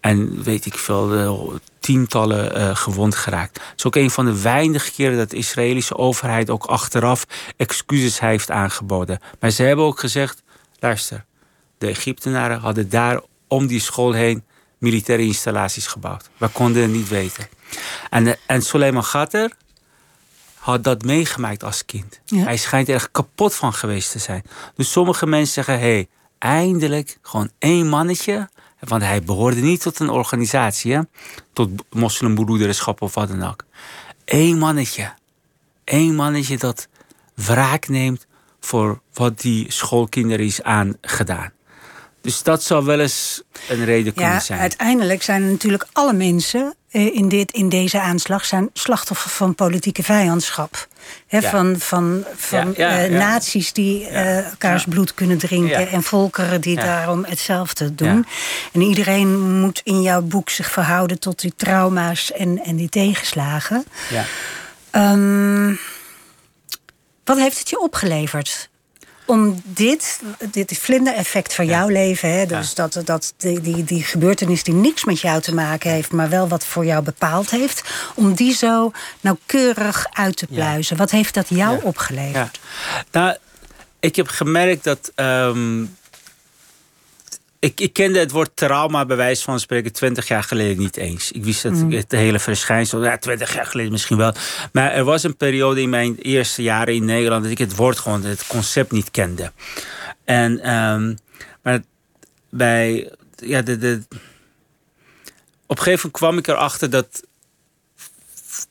En weet ik veel, tientallen uh, gewond geraakt. Het is ook een van de weinige keren dat de Israëlische overheid ook achteraf excuses heeft aangeboden. Maar ze hebben ook gezegd: luister, de Egyptenaren hadden daar om die school heen militaire installaties gebouwd. We konden het niet weten. En, uh, en Suleiman Gatter had dat meegemaakt als kind. Ja. Hij schijnt er kapot van geweest te zijn. Dus sommige mensen zeggen: hé, hey, eindelijk gewoon één mannetje want hij behoorde niet tot een organisatie, hè? tot moslimbroederschap of wat dan ook. Eén mannetje. Eén mannetje dat wraak neemt voor wat die schoolkinderen is aangedaan. Dus dat zou wel eens een reden kunnen zijn. Uiteindelijk zijn natuurlijk alle mensen in, dit, in deze aanslag zijn slachtoffer van politieke vijandschap. Van, van, van uh, naties die uh, elkaars bloed kunnen drinken en volkeren die daarom hetzelfde doen. En iedereen moet in jouw boek zich verhouden tot die trauma's en, en die tegenslagen. Um, wat heeft het je opgeleverd? Om dit, dit vlindereffect van jouw leven, hè, dus dat, dat die, die, die gebeurtenis die niks met jou te maken heeft, maar wel wat voor jou bepaald heeft, om die zo nauwkeurig uit te pluizen. Wat heeft dat jou opgeleverd? Nou, ik heb gemerkt dat um, ik, ik kende het woord trauma, bij wijze van spreken, twintig jaar geleden niet eens. Ik wist het, mm. het hele verschijnsel, ja, twintig jaar geleden misschien wel. Maar er was een periode in mijn eerste jaren in Nederland dat ik het woord gewoon, het concept niet kende. En, um, maar bij, ja, de, de, op een gegeven moment kwam ik erachter dat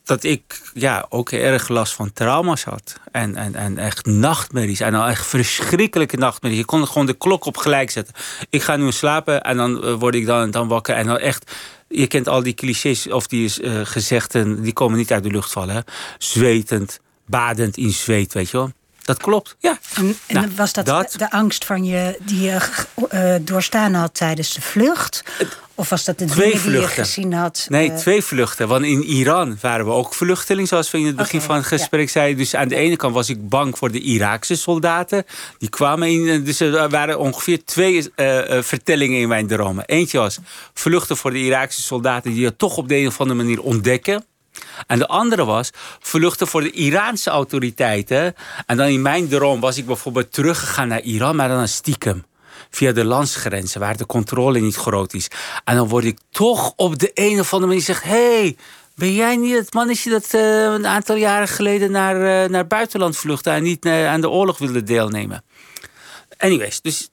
dat ik ja, ook erg last van trauma's had. En, en, en echt nachtmerries. En al echt verschrikkelijke nachtmerries. Je kon gewoon de klok op gelijk zetten. Ik ga nu slapen en dan eh, word ik dan, dan wakker. En dan echt, je kent al die clichés of die uh, gezegden, die komen niet uit de lucht vallen. Zwetend, badend in zweet, weet je wel. Dat klopt, ja. En, en nou, was dat, de angst van je, die je uh, doorstaan had tijdens de vlucht? Of was dat de twee dingen die je gezien had? Nee, uh... twee vluchten. Want in Iran waren we ook vluchtelingen, zoals we in het begin okay, van het gesprek ja. zeiden. Dus aan de ene kant was ik bang voor de Iraakse soldaten. Die kwamen in. Dus er waren ongeveer twee uh, vertellingen in mijn dromen. Eentje was vluchten voor de Iraakse soldaten die je toch op de een of andere manier ontdekken. En de andere was vluchten voor de Iraanse autoriteiten. En dan in mijn droom was ik bijvoorbeeld teruggegaan naar Iran, maar dan stiekem. Via de landsgrenzen, waar de controle niet groot is. En dan word ik toch op de een of andere manier gezegd: hey, ben jij niet het mannetje dat uh, een aantal jaren geleden naar, uh, naar buitenland vluchtte en niet uh, aan de oorlog wilde deelnemen? Anyways, dus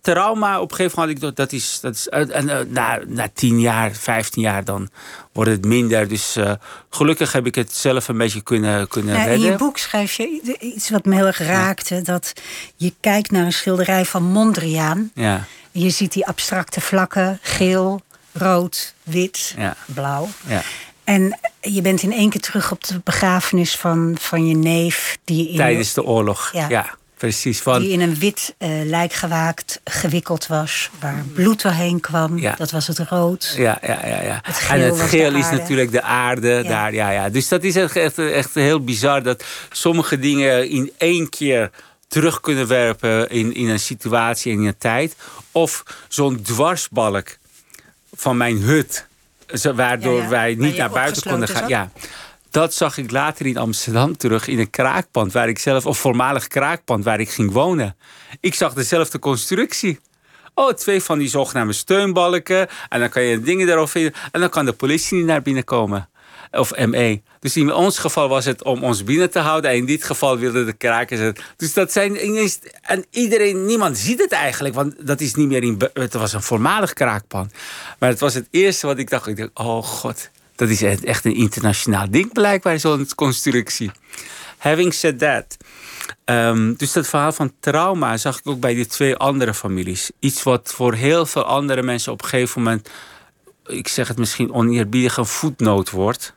trauma, op een gegeven moment had ik dat is, dat is en, uh, na, na tien jaar, vijftien jaar, dan wordt het minder. Dus uh, gelukkig heb ik het zelf een beetje kunnen, kunnen redden. In je boek schrijf je iets wat me heel erg raakte. Ja. Dat je kijkt naar een schilderij van Mondriaan. Ja. Je ziet die abstracte vlakken, geel, rood, wit, ja. blauw. Ja. En je bent in één keer terug op de begrafenis van, van je neef. Die in Tijdens de oorlog, ja. Precies. Van... Die in een wit uh, lijkgewaakt gewikkeld was. Waar bloed doorheen kwam. Ja. Dat was het rood. Ja, ja, ja. ja. Het en het geel is natuurlijk de aarde. Ja. Daar, ja, ja. Dus dat is echt, echt, heel bizar. Dat sommige dingen in één keer terug kunnen werpen in, in een situatie en in een tijd. Of zo'n dwarsbalk van mijn hut. Waardoor ja. wij niet naar buiten konden gaan. Ja. Dat zag ik later in Amsterdam terug in een kraakpand waar ik zelf, of voormalig kraakpand waar ik ging wonen. Ik zag dezelfde constructie. Oh, twee van die zogenaamde steunbalken. En dan kan je dingen erop vinden. En dan kan de politie niet naar binnen komen. Of ME. Dus in ons geval was het om ons binnen te houden. En in dit geval wilden de krakers het. Dus dat zijn ineens. En iedereen, niemand ziet het eigenlijk. Want dat is niet meer in. Het was een voormalig kraakpand. Maar het was het eerste wat ik dacht. Ik dacht, oh god. Dat is echt een internationaal ding blijkbaar, zo'n constructie. having said that. Ehm, dus dat verhaal van trauma zag ik ook bij die twee andere families. Iets wat voor heel veel andere mensen op een gegeven moment, ik zeg het misschien oneerbiedig, een voetnoot wordt.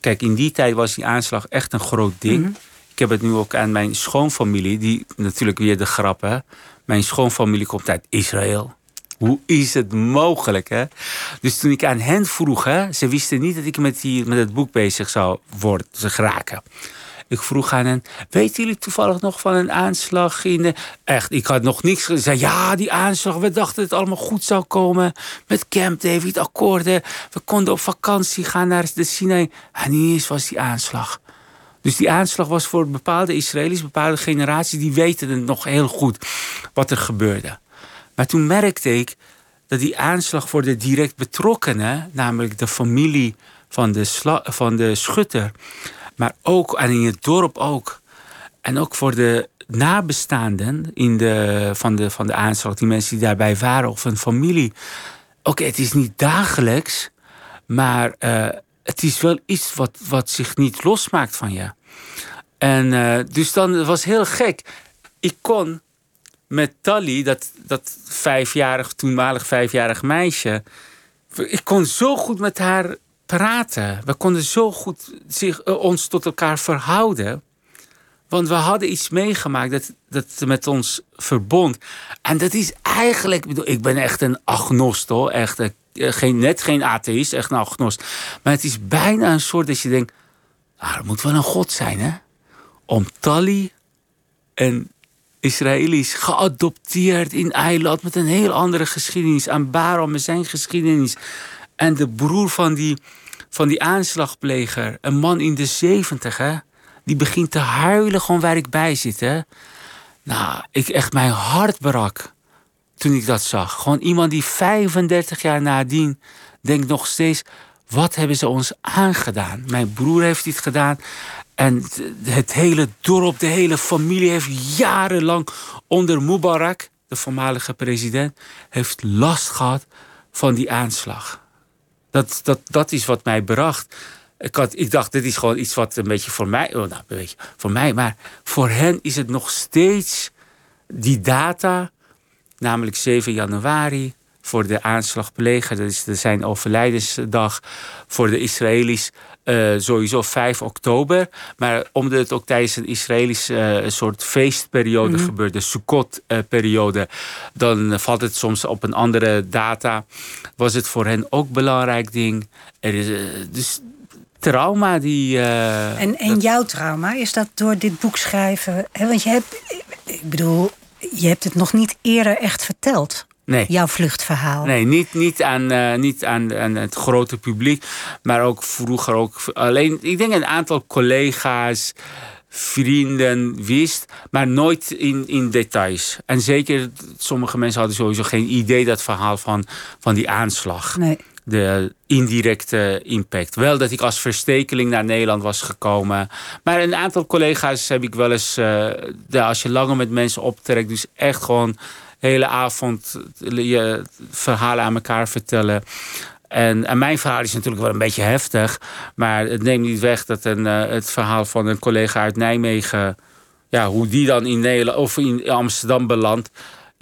Kijk, in die tijd was die aanslag echt een groot ding. Mhm. Ik heb het nu ook aan mijn schoonfamilie, die natuurlijk weer de grap, hè. Mijn schoonfamilie komt uit Israël. Hoe is het mogelijk, hè? Dus toen ik aan hen vroeg, hè, ze wisten niet dat ik met, die, met het boek bezig zou worden, ze geraken. Ik vroeg aan hen, weten jullie toevallig nog van een aanslag in de... Echt, ik had nog niks gezegd. Ja, die aanslag, we dachten dat het allemaal goed zou komen. Met Camp David, akkoorden. We konden op vakantie gaan naar de Sinai. En niet eens was die aanslag. Dus die aanslag was voor bepaalde Israëli's, bepaalde generaties... die weten het nog heel goed wat er gebeurde. Maar toen merkte ik dat die aanslag voor de direct betrokkenen... namelijk de familie van de, van de schutter maar ook, en in het dorp ook. En ook voor de nabestaanden in de, van, de, van de aanslag, die mensen die daarbij waren, of een familie. Oké, het is niet dagelijks, maar uh, het is wel iets wat, wat zich niet losmaakt van je. En uh, dus dan het was heel gek. Ik kon met Tally, dat, dat vijfjarig, toenmalig vijfjarig meisje. Ik kon zo goed met haar praten. We konden zo goed zich, eh, ons tot elkaar verhouden. Want we hadden iets meegemaakt dat, dat met ons verbond. En dat is eigenlijk, ik ben echt een agnost hoor. Echt, eh, geen, net geen atheïst, echt een agnost. Maar het is bijna een soort dat je denkt, nou, er moet wel een God zijn hè. Om Tali en Israëli's geadopteerd in eiland met een heel andere geschiedenis. En Barom met zijn geschiedenis. En de broer van die van die aanslagpleger. Een man in de zeventig, hè. Die begint te huilen gewoon waar ik bij zit, hè. Nou, ik echt mijn hart brak toen ik dat zag. Gewoon iemand die 35 jaar nadien denkt nog steeds... wat hebben ze ons aangedaan? Mijn broer heeft dit gedaan. En het hele dorp, de hele familie heeft jarenlang onder Mubarak... de voormalige president, heeft last gehad van die aanslag. Dat, dat, dat is wat mij bracht. Ik, had, ik dacht, dit is gewoon iets wat een beetje voor mij... Oh, nou, beetje voor mij, maar voor hen is het nog steeds die data... namelijk 7 januari voor de aanslagpleger. Dat is zijn overlijdensdag voor de Israëli's. Uh, sowieso 5 oktober. Maar omdat het ook tijdens een Israëlische uh, soort feestperiode mm gebeurt, de Sukkot-periode, dan valt het soms op een andere data. Was het voor hen ook een belangrijk ding. Er is, uh, dus trauma die. en en jouw trauma, is dat door dit boek schrijven? Hè, want je hebt, ik bedoel, je hebt het nog niet eerder echt verteld. Nee. Jouw vluchtverhaal. Nee, niet, niet, aan, uh, niet aan, aan het grote publiek. Maar ook vroeger ook alleen. Ik denk een aantal collega's, vrienden wist. Maar nooit in, in details. En zeker, sommige mensen hadden sowieso geen idee dat verhaal van, van die aanslag. Nee. De indirecte impact. Wel dat ik als verstekeling naar Nederland was gekomen. Maar een aantal collega's heb ik wel eens. Uh, als je langer met mensen optrekt, dus echt gewoon hele avond je verhalen aan elkaar vertellen. En, en, mijn verhaal is natuurlijk wel een beetje heftig. Maar het neemt niet weg dat een, uh, het verhaal van een collega uit Nijmegen. Ja, hoe die dan in Nederland of in Amsterdam belandt.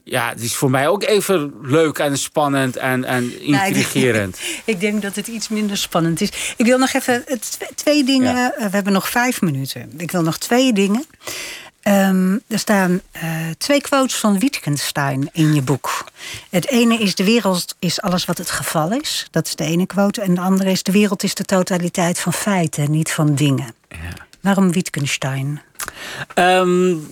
Ja, het is voor mij ook even leuk en spannend en, en intrigerend. Nou, ik, ik, denk dat het iets minder spannend is. Ik wil nog even twee dingen. Ja. We hebben nog vijf minuten. Ik wil nog twee dingen. Um, er staan uh, twee quotes van Wittgenstein in je boek. Het ene is: De wereld is alles wat het geval is. Dat is de ene quote. En de andere is: De wereld is de totaliteit van feiten, niet van dingen. Ja. Waarom Wittgenstein? Um,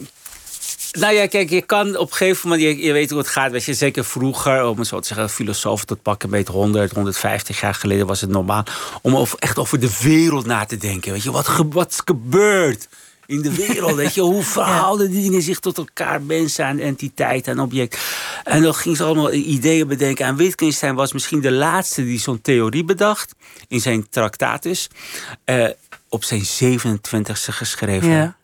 nou ja, kijk, je kan op een gegeven moment, je, je weet hoe het gaat. Weet je, zeker vroeger, om het zo te zeggen, filosofen tot pakken beetje 100, 150 jaar geleden was het normaal om over, echt over de wereld na te denken. Weet je, wat, ge, wat gebeurt? In de wereld. Weet je, hoe verhouden die dingen zich tot elkaar, mensen en entiteit en object. En dan ging ze allemaal ideeën bedenken. En Wittgenstein was misschien de laatste die zo'n theorie bedacht in zijn Tractatus. Uh, op zijn 27e geschreven. Ja.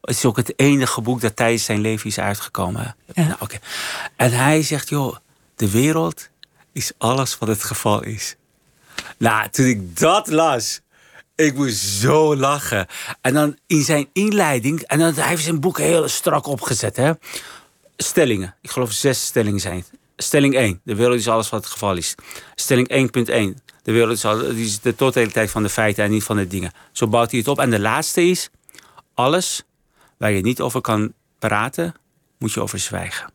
Het is ook het enige boek dat tijdens zijn leven is uitgekomen. Ja. Nou, okay. En hij zegt, joh, de wereld is alles wat het geval is. Nou, toen ik dat las, Ik moest zo lachen. En dan in zijn inleiding, en dan hij heeft zijn boek heel strak opgezet. Hè? Stellingen. Ik geloof zes stellingen zijn. Stelling 1. De wereld is alles wat het geval is. Stelling 1.1. De wereld is, al, is de totaliteit van de feiten en niet van de dingen. Zo bouwt hij het op. En de laatste is: alles waar je niet over kan praten, moet je over zwijgen.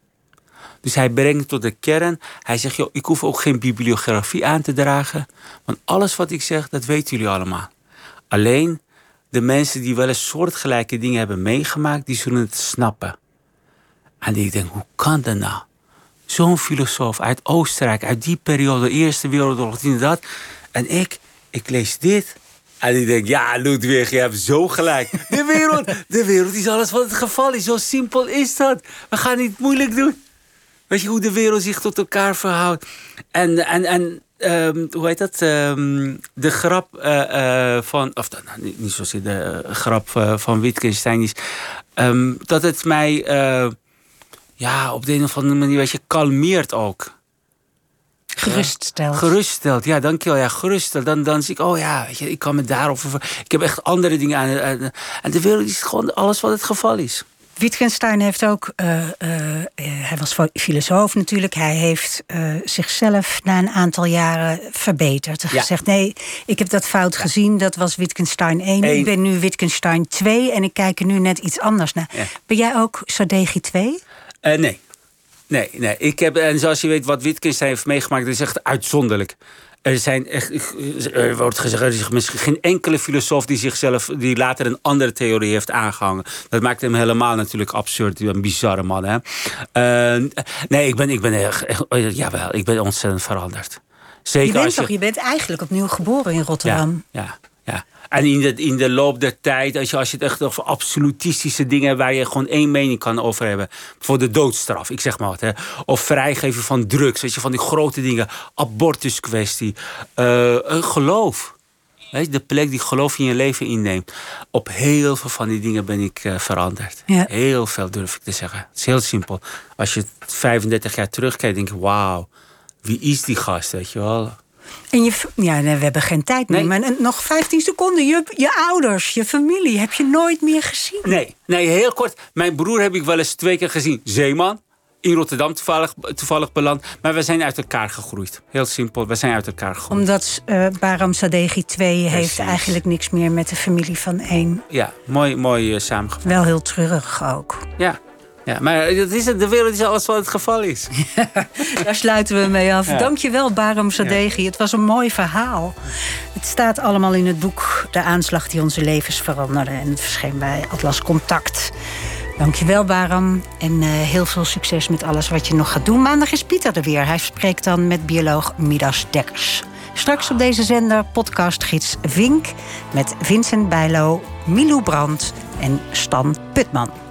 Dus hij brengt tot de kern. Hij zegt: joh, ik hoef ook geen bibliografie aan te dragen. Want alles wat ik zeg, dat weten jullie allemaal. Alleen de mensen die wel eens soortgelijke dingen hebben meegemaakt, die zullen het snappen. En ik denk: hoe kan dat nou? Zo'n filosoof uit Oostenrijk, uit die periode, Eerste Wereldoorlog, dat. En ik, ik lees dit. En ik denk, ja, Ludwig, je hebt zo gelijk. De wereld, de wereld is alles wat het geval is. Zo simpel is dat. We gaan niet moeilijk doen. Weet je hoe de wereld zich tot elkaar verhoudt? En, en, en um, hoe heet dat? Um, de grap uh, uh, van, of nou, niet, niet zozeer de uh, grap van Wittgenstein is, um, dat het mij ja, op de een of andere manier, weet je, kalmeert ook. Geruststelt. Geruststelt, ja, dankjewel. Ja, geruststelt. Dan, dan zie ik, oh ja, weet je, ik kan me daarover... Ik heb echt andere dingen aan. En de wereld is gewoon alles wat het geval is. Wittgenstein heeft ook, uh, uh, hij was filosoof natuurlijk, hij heeft uh, zichzelf na een aantal jaren verbeterd. Ja. Gezegd: nee, ik heb dat fout ja. gezien, dat was Wittgenstein 1. Ik ben nu Wittgenstein 2 en ik kijk er nu net iets anders naar. Ja. Ben jij ook Sadegi 2? Uh, nee. Nee, nee. Ik heb, en zoals je weet, wat Wittgenstein heeft meegemaakt, dat is echt uitzonderlijk. Er zijn echt, er wordt gezegd, er is misschien geen enkele filosoof die zichzelf, die later een andere theorie heeft aangehangen. Dat maakt hem helemaal natuurlijk absurd. Een bizarre man, hè? Uh, nee, ik ben, ik ben echt, echt, jawel, ik ben ontzettend veranderd. Zeker je bent als je, toch, je bent eigenlijk opnieuw geboren in Rotterdam. Ja, ja. En in de, in de loop der tijd, als je, als je het echt over absolutistische dingen waar je gewoon één mening kan over hebben. Voor de doodstraf, ik zeg maar wat. Hè. Of vrijgeven van drugs, weet je, van die grote dingen. Abortuskwestie. Uh, geloof. Weet je, de plek die geloof in je leven inneemt. Op heel veel van die dingen ben ik uh, veranderd. Ja. Heel veel durf ik te zeggen. Het is heel simpel. Als je 35 jaar terugkijkt, denk je: wauw, wie is die gast? Weet je wel? En je, ja, nee, we hebben geen tijd meer. Nee. Maar nog 15 seconden. Je, je ouders, je familie, heb je nooit meer gezien? Nee, nee, heel kort. Mijn broer heb ik wel eens twee keer gezien. Zeeman. In Rotterdam toevallig, toevallig beland. Maar we zijn uit elkaar gegroeid. Heel simpel, we zijn uit elkaar gegroeid. Omdat uh, Baram Sadeghi 2 heeft eigenlijk niks meer met de familie van één. Ja, mooi, mooi uh, samengevat. Wel heel treurig ook. Ja, ja, maar dat is het, de wereld is alles wat het geval is. daar sluiten we mee af. Ja. Dankjewel, Baram Sadeghi. Ja. Het was een mooi verhaal. Het staat allemaal in het boek De aanslag die onze levens veranderde. En het verscheen bij Atlas Contact. Dankjewel, Baram. En uh, heel veel succes met alles wat je nog gaat doen. Maandag is Pieter er weer. Hij spreekt dan met bioloog Midas Dekkers. Straks op deze zender podcastgids Vink... met Vincent Bijlo, Milou Brandt en Stan Putman.